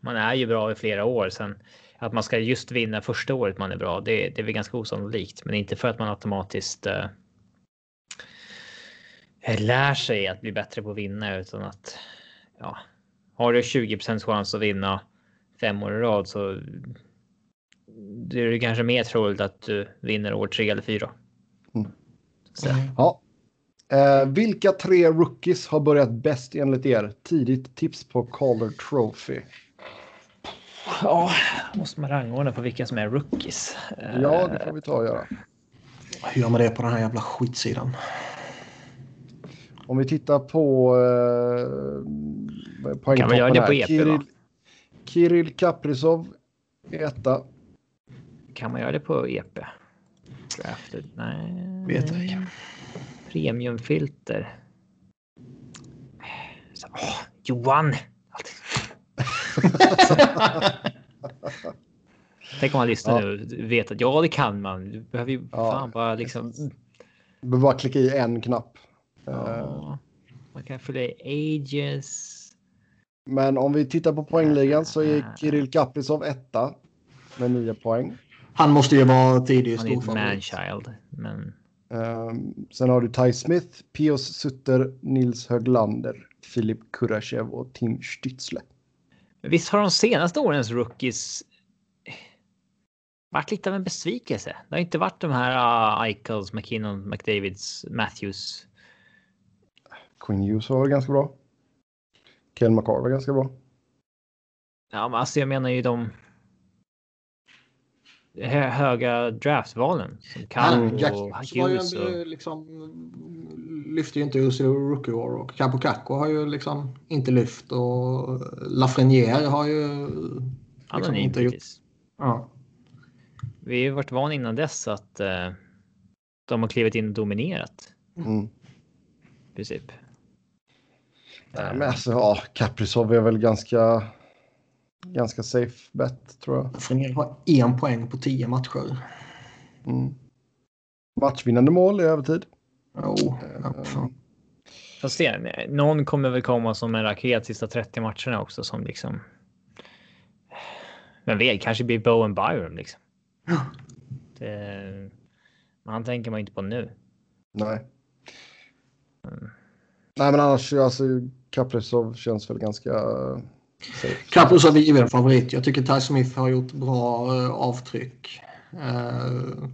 Man är ju bra i flera år sen att man ska just vinna första året man är bra. Det, det är väl ganska osannolikt, men inte för att man automatiskt. Uh, lär sig att bli bättre på att vinna utan att ja, har du 20% chans att vinna fem år i rad så. Det är det kanske mer troligt att du vinner år tre eller fyra. Mm. Ja, Eh, vilka tre rookies har börjat bäst enligt er? Tidigt tips på Calder Trophy. Ja, måste man rangordna på vilka som är rookies. Ja, det får vi ta och göra. Hur gör man det på den här jävla skitsidan? Om vi tittar på eh, Kan vi göra det på EP Kirill, Kirill Kaprizov etta. Kan man göra det på EP? Drafted? Nej. Vet jag premiumfilter. Så, åh, Johan! Tänk om man lyssnar ja. nu och vet att ja, det kan man. Du behöver ju ja. fan bara liksom. Du behöver bara klicka i en knapp. Ja. Man kan fylla i ages. Men om vi tittar på poängligan så är Kirill Kaprizov etta med nio poäng. Han måste ju vara tidig Han är ett manchild, men. Um, sen har du Ty Smith, Pios Sutter, Nils Höglander, Filip Kurashev och Tim Stützle. Visst har de senaste årens rookies varit lite av en besvikelse. Det har inte varit de här uh, Eichels, McKinnon, McDavids, Matthews. Quinn Hughes var ganska bra. Ken McCarr var ganska bra. Ja, men alltså jag menar ju de höga draftvalen. Som kan Jack var ju och... liksom, lyfte ju inte ur sig rookie år och Capo Caco har ju liksom inte lyft och Lafreniere har ju liksom inte gjort. Ja. Vi har ju varit vana innan dess att uh, de har klivit in och dominerat. Mm. I princip. Nej, men alltså, ja, Kaprizov är väl ganska ganska safe bet tror jag. Frenier har en poäng på tio matcher. Mm. Matchvinnande mål i övertid. Jo, oh, Fast det, någon kommer väl komma som en raket sista 30 matcherna också som liksom. Men vet, kanske blir Bowen Byron liksom. Ja. Det, men han tänker man inte på nu. Nej. Mm. Nej, men annars alltså Kaprizov känns väl ganska Kapus har given favorit. Jag tycker Ty Smith har gjort bra uh, avtryck. Uh,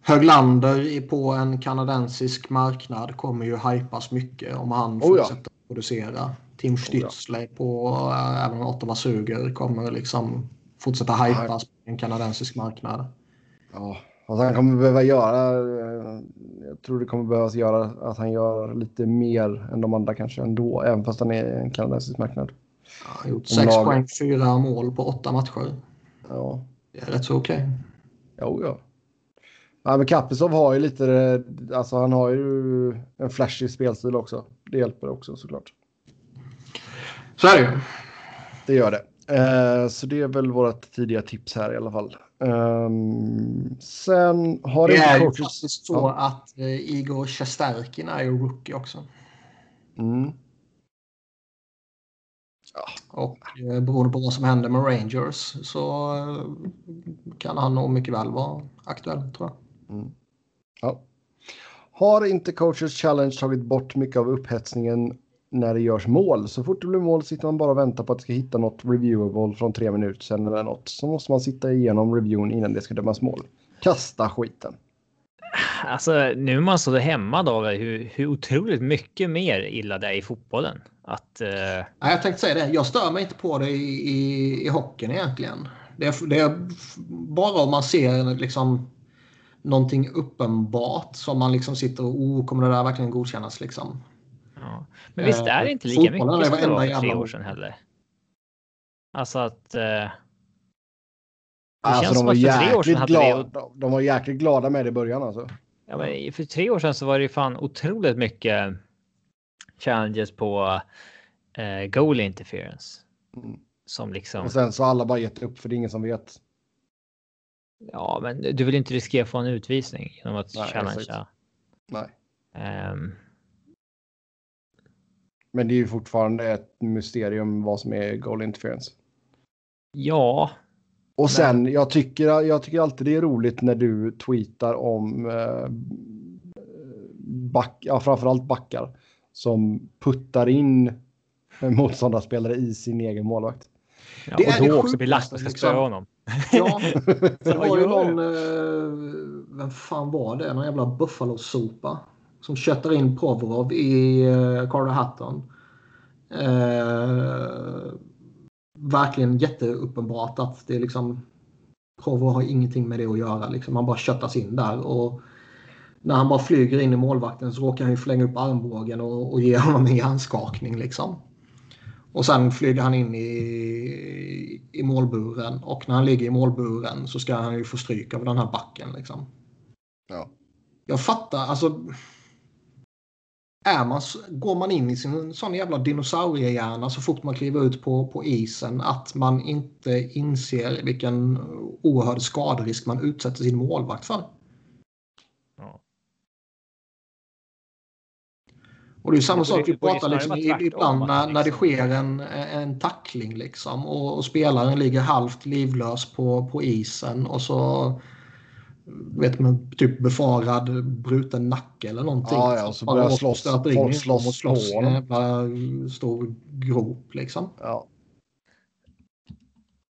Höglander på en kanadensisk marknad kommer ju hypas mycket om han oh, fortsätter ja. producera. Tim Stützle oh, ja. på uh, även Ottawa suger kommer liksom fortsätta hypas på en kanadensisk marknad. Ja, alltså han kommer behöva göra. Jag tror det kommer behövas göra att han gör lite mer än de andra kanske ändå, även fast han är en kanadensisk marknad. Han har gjort sex lag... poäng, fyra mål på åtta matcher. Ja. Det är rätt så okej. Okay. Jo, ja. Ja, men Kaprizov har ju lite, alltså han har ju en flashig spelstil också. Det hjälper också såklart. Så är det ju. Det gör det. Eh, så det är väl vårt tidiga tips här i alla fall. Um, sen har det är ju faktiskt så ja. att eh, Igor Shesterkin är ju rookie också. Mm. Ja, och eh, beroende på vad som händer med Rangers så eh, kan han nog mycket väl vara aktuell tror jag. Mm. Ja. Har inte coaches challenge tagit bort mycket av upphetsningen när det görs mål? Så fort det blir mål sitter man bara och väntar på att det ska hitta något reviewable från tre minuter sedan eller något. Så måste man sitta igenom reviewen innan det ska dömas mål. Kasta skiten. alltså nu är man så hemma då hur, hur otroligt mycket mer illa det är i fotbollen. Att, uh... ja, jag tänkte säga det. Jag stör mig inte på det i, i, i hockeyn egentligen. Det är, det är bara om man ser liksom någonting uppenbart som man liksom sitter och oh, kommer det där verkligen godkännas liksom. Ja. Men visst är det inte lika mycket som det var för tre år sedan heller? Alltså att... Eh... Det alltså de var, jäkligt glada, vi... de var jäkligt glada med det i början alltså. Ja, men för tre år sedan så var det ju fan otroligt mycket challenges på eh, goal interference. Mm. Som liksom. Och sen så alla bara gett upp för det är ingen som vet. Ja, men du vill inte riskera att få en utvisning genom att Nej, challengea. Nej. Um... Men det är ju fortfarande ett mysterium vad som är goal interference. Ja. Och sen, men... jag, tycker, jag tycker alltid det är roligt när du tweetar om eh, back, ja, framförallt backar som puttar in motståndarspelare i sin egen målvakt. Ja, det och då det också blir lagt och ska spöa honom. Ja, det var ju någon, eh, vem fan var det? Någon jävla Buffalo-sopa som köttar in Provorov i eh, Carter Hutton. Eh, verkligen jätteuppenbart att det är liksom Provorov har ingenting med det att göra. Liksom. Han bara köttas in där. Och när han bara flyger in i målvakten så råkar han ju flänga upp armbågen och, och ge honom en hjärnskakning. Liksom. Och sen flyger han in i, i målburen och när han ligger i målburen så ska han ju få stryk av den här backen. Liksom. Ja. Jag fattar, alltså. Är man, går man in i sin sån jävla dinosauriehjärna så fort man kliver ut på, på isen att man inte inser vilken oerhörd skaderisk man utsätter sin målvakt för? Och det är samma sak vi pratar liksom ibland när, när det liksom. sker en, en tackling liksom och, och, spelaren ligger halvt livlös på, på isen och så vet man typ befarad bruten nacke eller någonting. Ja, ja, så börjar slåss, folk slåss och slåss en jävla stor grop liksom. Ja.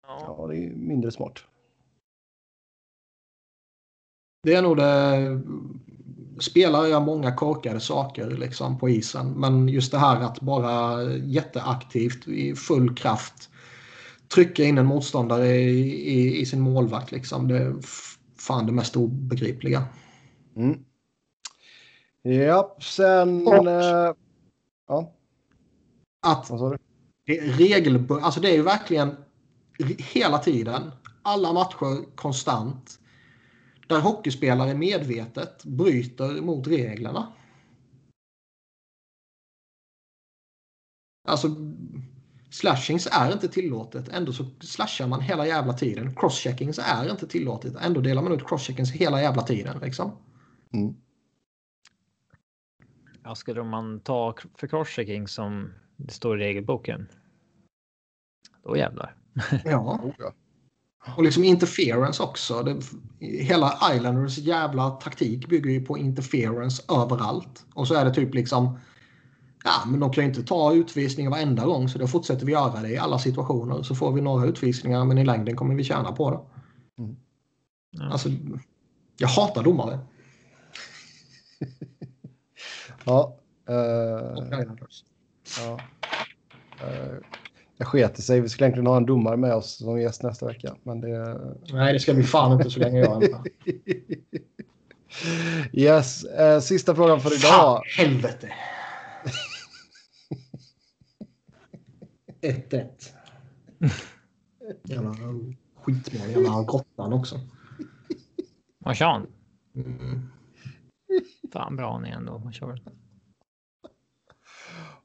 Ja, det är mindre smart. Det är nog det spelare gör många korkade saker liksom på isen. Men just det här att bara jätteaktivt i full kraft trycka in en motståndare i, i, i sin målvakt. Liksom. Det fan det mest obegripliga. Mm. Ja, sen... Och, äh, ja. Att? Det, regel, alltså det är ju verkligen hela tiden, alla matcher konstant där hockeyspelare medvetet bryter mot reglerna. Alltså, slashings är inte tillåtet. Ändå så slashar man hela jävla tiden. Crosscheckings är inte tillåtet. Ändå delar man ut crosscheckings hela jävla tiden. Liksom. Mm. Ja, skulle man ta för crosschecking som det står i regelboken. Då jävlar. Ja. Och liksom interference också. Det, hela Islanders jävla taktik bygger ju på interference överallt. Och så är det typ liksom... Ja, men de kan ju inte ta utvisningar varenda gång så då fortsätter vi göra det i alla situationer. Så får vi några utvisningar men i längden kommer vi tjäna på det. Mm. Ja. Alltså, jag hatar domare. ja. Uh, ja. Uh, det sket sig. Vi skulle egentligen ha en domare med oss som gäst nästa vecka. Men det... Nej, det ska vi fan inte så länge jag är Yes, eh, sista frågan för idag. Fan, helvete. 1-1. Jävla skitmål. Jävla grottan också. Vad sa han? Mm. Fan bra han är ändå. Man kör.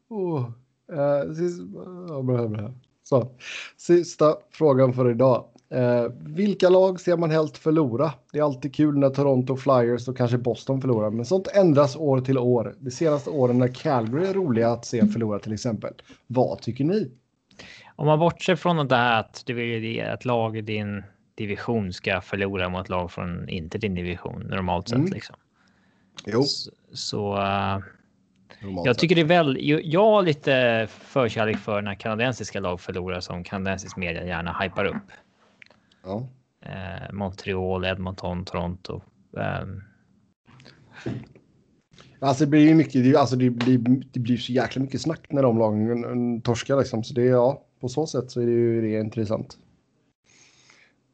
Oh. Uh, sista. Så, sista frågan för idag. Uh, vilka lag ser man helt förlora? Det är alltid kul när Toronto Flyers och kanske Boston förlorar, men sånt ändras år till år. De senaste åren när Calgary är roliga att se förlora till exempel. Vad tycker ni? Om man bortser från det här att du vill att lag i din division ska förlora mot lag från inte din division normalt sett mm. liksom. Jo. Så, så uh, jag tycker det är väl. Jag har lite förkärlek för när kanadensiska lag förlorar som kanadensisk media gärna hypar upp. Ja. Eh, Montreal, Edmonton, Toronto. Eh, Alltså det blir ju mycket, alltså det blir, det blir så jäkla mycket snack när de lagen torskar liksom. Så det är ja, på så sätt så är det ju det är intressant.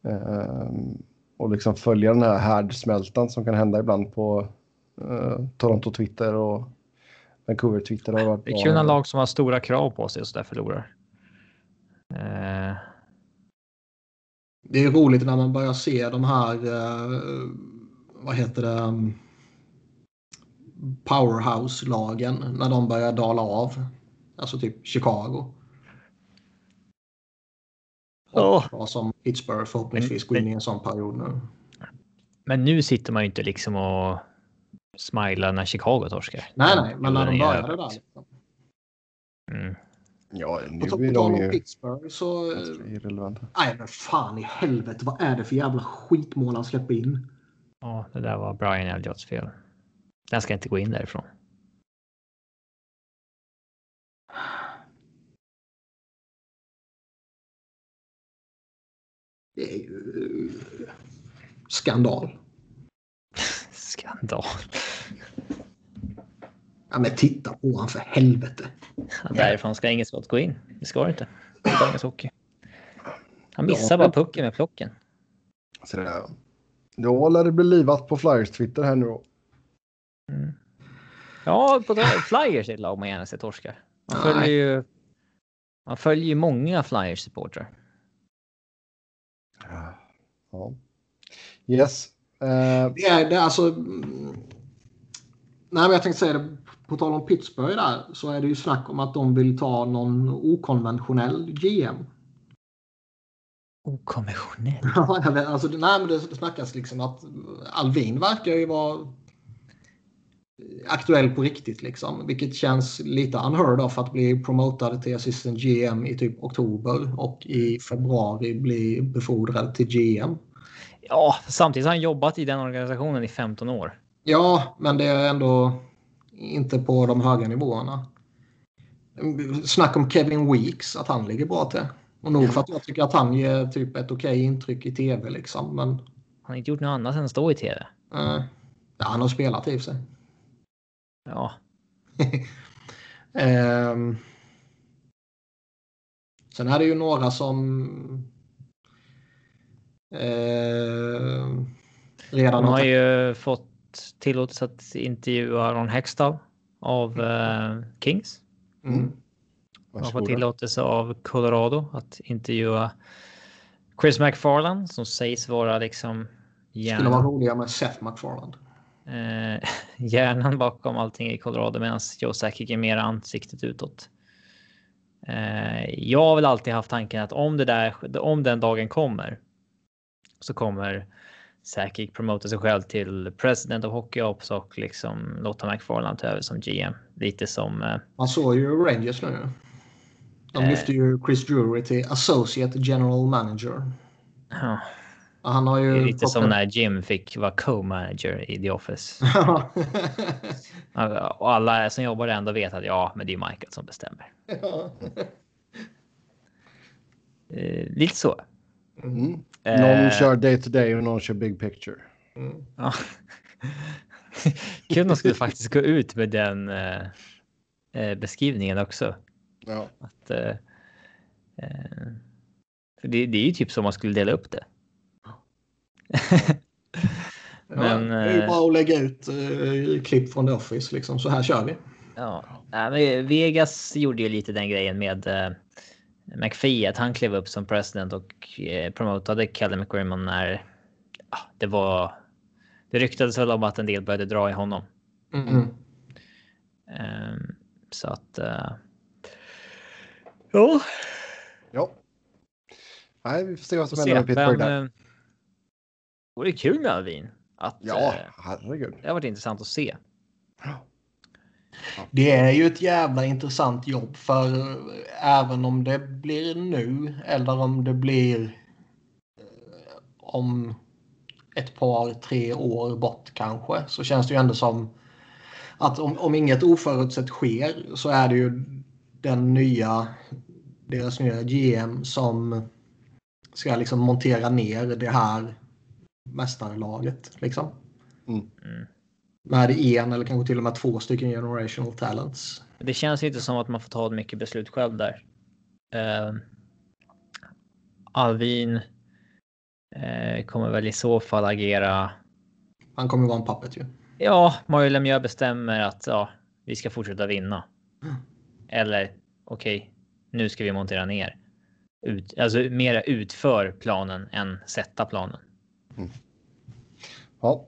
Um, och liksom följa den här härdsmältan som kan hända ibland på uh, Toronto Twitter och Vancouver Twitter. Har varit det är kul när lag som har stora krav på sig och så där förlorar. Uh... Det är roligt när man börjar se de här, uh, vad heter det, um, powerhouse-lagen när de börjar dala av. Alltså typ Chicago. Oh. som Pittsburgh förhoppningsvis går in i en sån period nu. Men nu sitter man ju inte liksom och smilar när Chicago torskar. Nej, nej, men när de började där. Liksom. Mm. Ja, nu på tal de om ju Pittsburgh så... irrelevanta. Nej, men fan i helvete. Vad är det för jävla skitmål han släpper in? Ja, det där var Brian Elliots fel. Den ska inte gå in därifrån. Det är ju skandal. skandal. Ja, men titta på honom för helvete. Ja, därifrån ska inget skott gå in. Det ska det inte. Det är dagens hockey. Han missar ja. bara pucken med plocken. Så där. Då lär det bli livat på Flyers Twitter här nu då. Mm. Ja, på Flyers är ett lag man gärna ser torska. Man följer ju. Man följer ju många Flyers supportrar. Ja. Yes. Uh... Det är det alltså. Mm, nej, men jag tänkte säga det. På tal om Pittsburgh där så är det ju snack om att de vill ta någon okonventionell GM. Okonventionell? Ja, alltså, nej, men det, det snackas liksom att Alvin verkar ju vara aktuell på riktigt liksom. Vilket känns lite unheard of att bli promotad till assistant GM i typ oktober och i februari bli befordrad till GM. Ja, samtidigt har han jobbat i den organisationen i 15 år. Ja, men det är ändå inte på de höga nivåerna. Snack om Kevin Weeks, att han ligger bra till. Och nog för att jag tycker att han ger typ ett okej intryck i tv liksom. Men... Han har inte gjort något annat än stå i tv. Uh, ja, han har spelat i sig. Ja. um, sen är det ju några som uh, redan har... har ju fått tillåtelse att intervjua Ron Hextall av uh, Kings. Mm. har fått tillåtelse av Colorado att intervjua Chris McFarland som sägs vara liksom... Hjärnan. Skulle vara roliga med Seth McFarland eh, hjärnan bakom allting i Colorado medan Joe Sakic är mer ansiktet utåt. Eh, jag har väl alltid haft tanken att om det där, om den dagen kommer så kommer Sakic promota sig själv till president of Hockey Ops och liksom låta McFarland ta över som GM. Lite som... Eh, Man såg ju Rangers nu. De lyfte ju Chris Drury till Associate General Manager. Ja, han har ju det är lite som när Jim fick vara co-manager i The Office. och alla som jobbar där ändå vet att ja, men det är Michael som bestämmer. eh, lite så. Mm. Eh, någon kör day to day och någon kör big picture. Mm. Ja. Kul om de skulle faktiskt gå ut med den eh, eh beskrivningen också. Ja. Att, eh, eh, för det, det är ju typ som man skulle dela upp det. Men, ja, det är ju bara att lägga ut uh, klipp från The Office. Liksom. Så här kör vi. Ja, Vegas gjorde ju lite den grejen med uh, McPhee. Att han klev upp som president och uh, promotade Kelly McGrimmon när uh, det var. Det ryktades väl om att en del började dra i honom. Mm. Um, så att. Uh, ja. Ja. Nej, vi får se vad som händer med Pittsburgh där vore kul med Alvin. Att, ja, eh, herregud. Det har varit intressant att se. Det är ju ett jävla intressant jobb för även om det blir nu eller om det blir eh, om ett par, tre år bort kanske så känns det ju ändå som att om, om inget oförutsett sker så är det ju den nya deras nya GM som ska liksom montera ner det här mästarlaget. Liksom. Mm. Mm. med en eller kanske till och med två stycken generational talents. Det känns inte som att man får ta mycket beslut själv där. Uh, Alvin uh, kommer väl i så fall agera. Han kommer vara en puppet ju. Ja, Mario Lemieux bestämmer att ja, vi ska fortsätta vinna. Mm. Eller okej, okay, nu ska vi montera ner. Ut, alltså mera utför planen än sätta planen. Mm. Ja.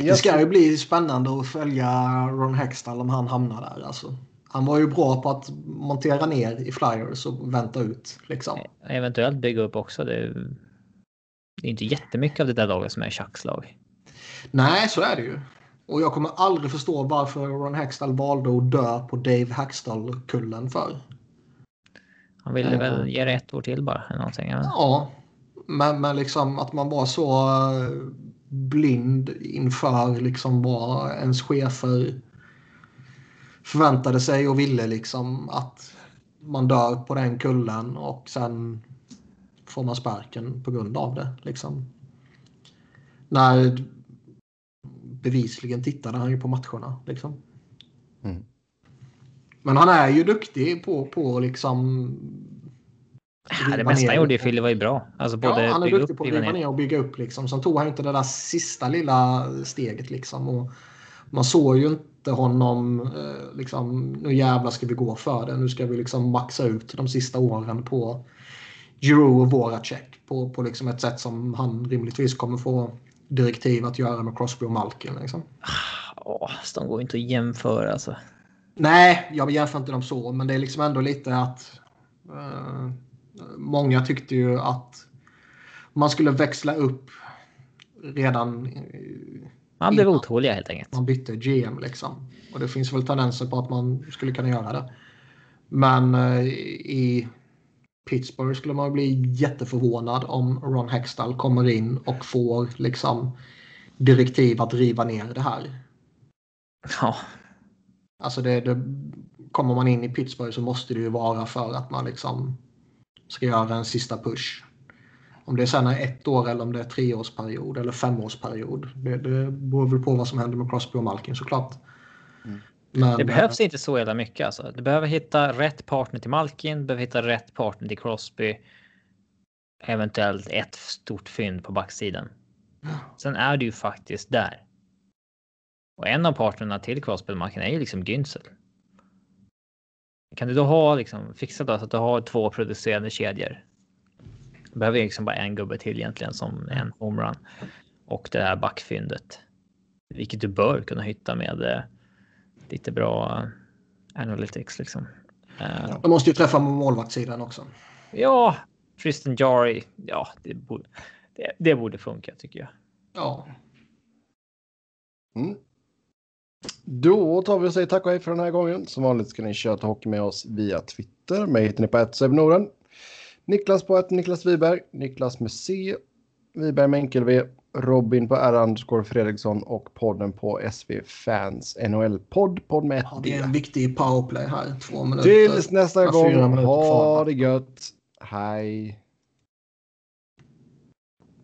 Det ska ju bli spännande att följa Ron Hextall om han hamnar där. Alltså. Han var ju bra på att montera ner i flyers och vänta ut. Liksom. Eventuellt bygga upp också. Det är, det är inte jättemycket av det där laget som är Chucks lag. Nej, så är det ju. Och jag kommer aldrig förstå varför Ron Hextall valde att dö på Dave Hextall-kullen för. Han ville väl ge det ett år till bara. Eller någonting, ja, ja men, men liksom att man var så eh, blind inför liksom vad ens chefer förväntade sig och ville liksom att man dör på den kullen och sen får man sparken på grund av det. Liksom. När bevisligen tittade han ju på matcherna. Liksom. Mm. Men han är ju duktig på, på liksom... Ja, det mesta han gjorde i Philly var ju bra. Alltså både ja, han är duktig på att riva ner och bygga upp. Liksom. Sen tog han inte det där sista lilla steget. Liksom. Och man såg ju inte honom, eh, liksom, nu jävlar ska vi gå för det. Nu ska vi liksom maxa ut de sista åren på Giroud och Voracek på, på liksom ett sätt som han rimligtvis kommer få direktiv att göra med Crosby och Malkin. Liksom. Oh, de går inte att jämföra alltså. Nej, jag jämför inte dem så, men det är liksom ändå lite att uh, många tyckte ju att man skulle växla upp redan. Man blev otåliga helt enkelt. Man bytte GM liksom. Och det finns väl tendenser på att man skulle kunna göra det. Men uh, i Pittsburgh skulle man bli jätteförvånad om Ron Hextall kommer in och får liksom direktiv att riva ner det här. Ja. Alltså det, det, kommer man in i Pittsburgh så måste det ju vara för att man liksom ska göra en sista push. Om det sen är ett år eller om det är treårsperiod eller femårsperiod. Det, det beror väl på vad som händer med Crosby och Malkin såklart. Mm. Men, det behövs inte så jävla mycket alltså. Du behöver hitta rätt partner till Malkin, du behöver hitta rätt partner till Crosby. Eventuellt ett stort fynd på backsidan. Sen är du ju faktiskt där. Och en av partnerna till Crosby och Malkin är ju liksom Günzel. Kan du då ha liksom fixat så att du har två producerande kedjor? Du behöver liksom bara en gubbe till egentligen som en homerun och det här backfyndet. Vilket du bör kunna hitta med eh, lite bra analytics liksom. Uh, De måste ju träffa målvaktssidan också. Ja, Tristan Jari. Ja, det borde, det, det borde funka tycker jag. Ja. Mm. Då tar vi och säger tack och hej för den här gången. Som vanligt ska ni köra hockey med oss via Twitter. Mig hittar ni på 1 Norden. Niklas på ett Niklas Wiberg. Niklas med C. Wiberg med enkel V. Robin på R underscore Fredriksson och podden på SV Fans NHL-podd. Podd med ett ja, Det är en viktig powerplay här. Två minuter. Tills nästa gång. Ha det gött. Hej.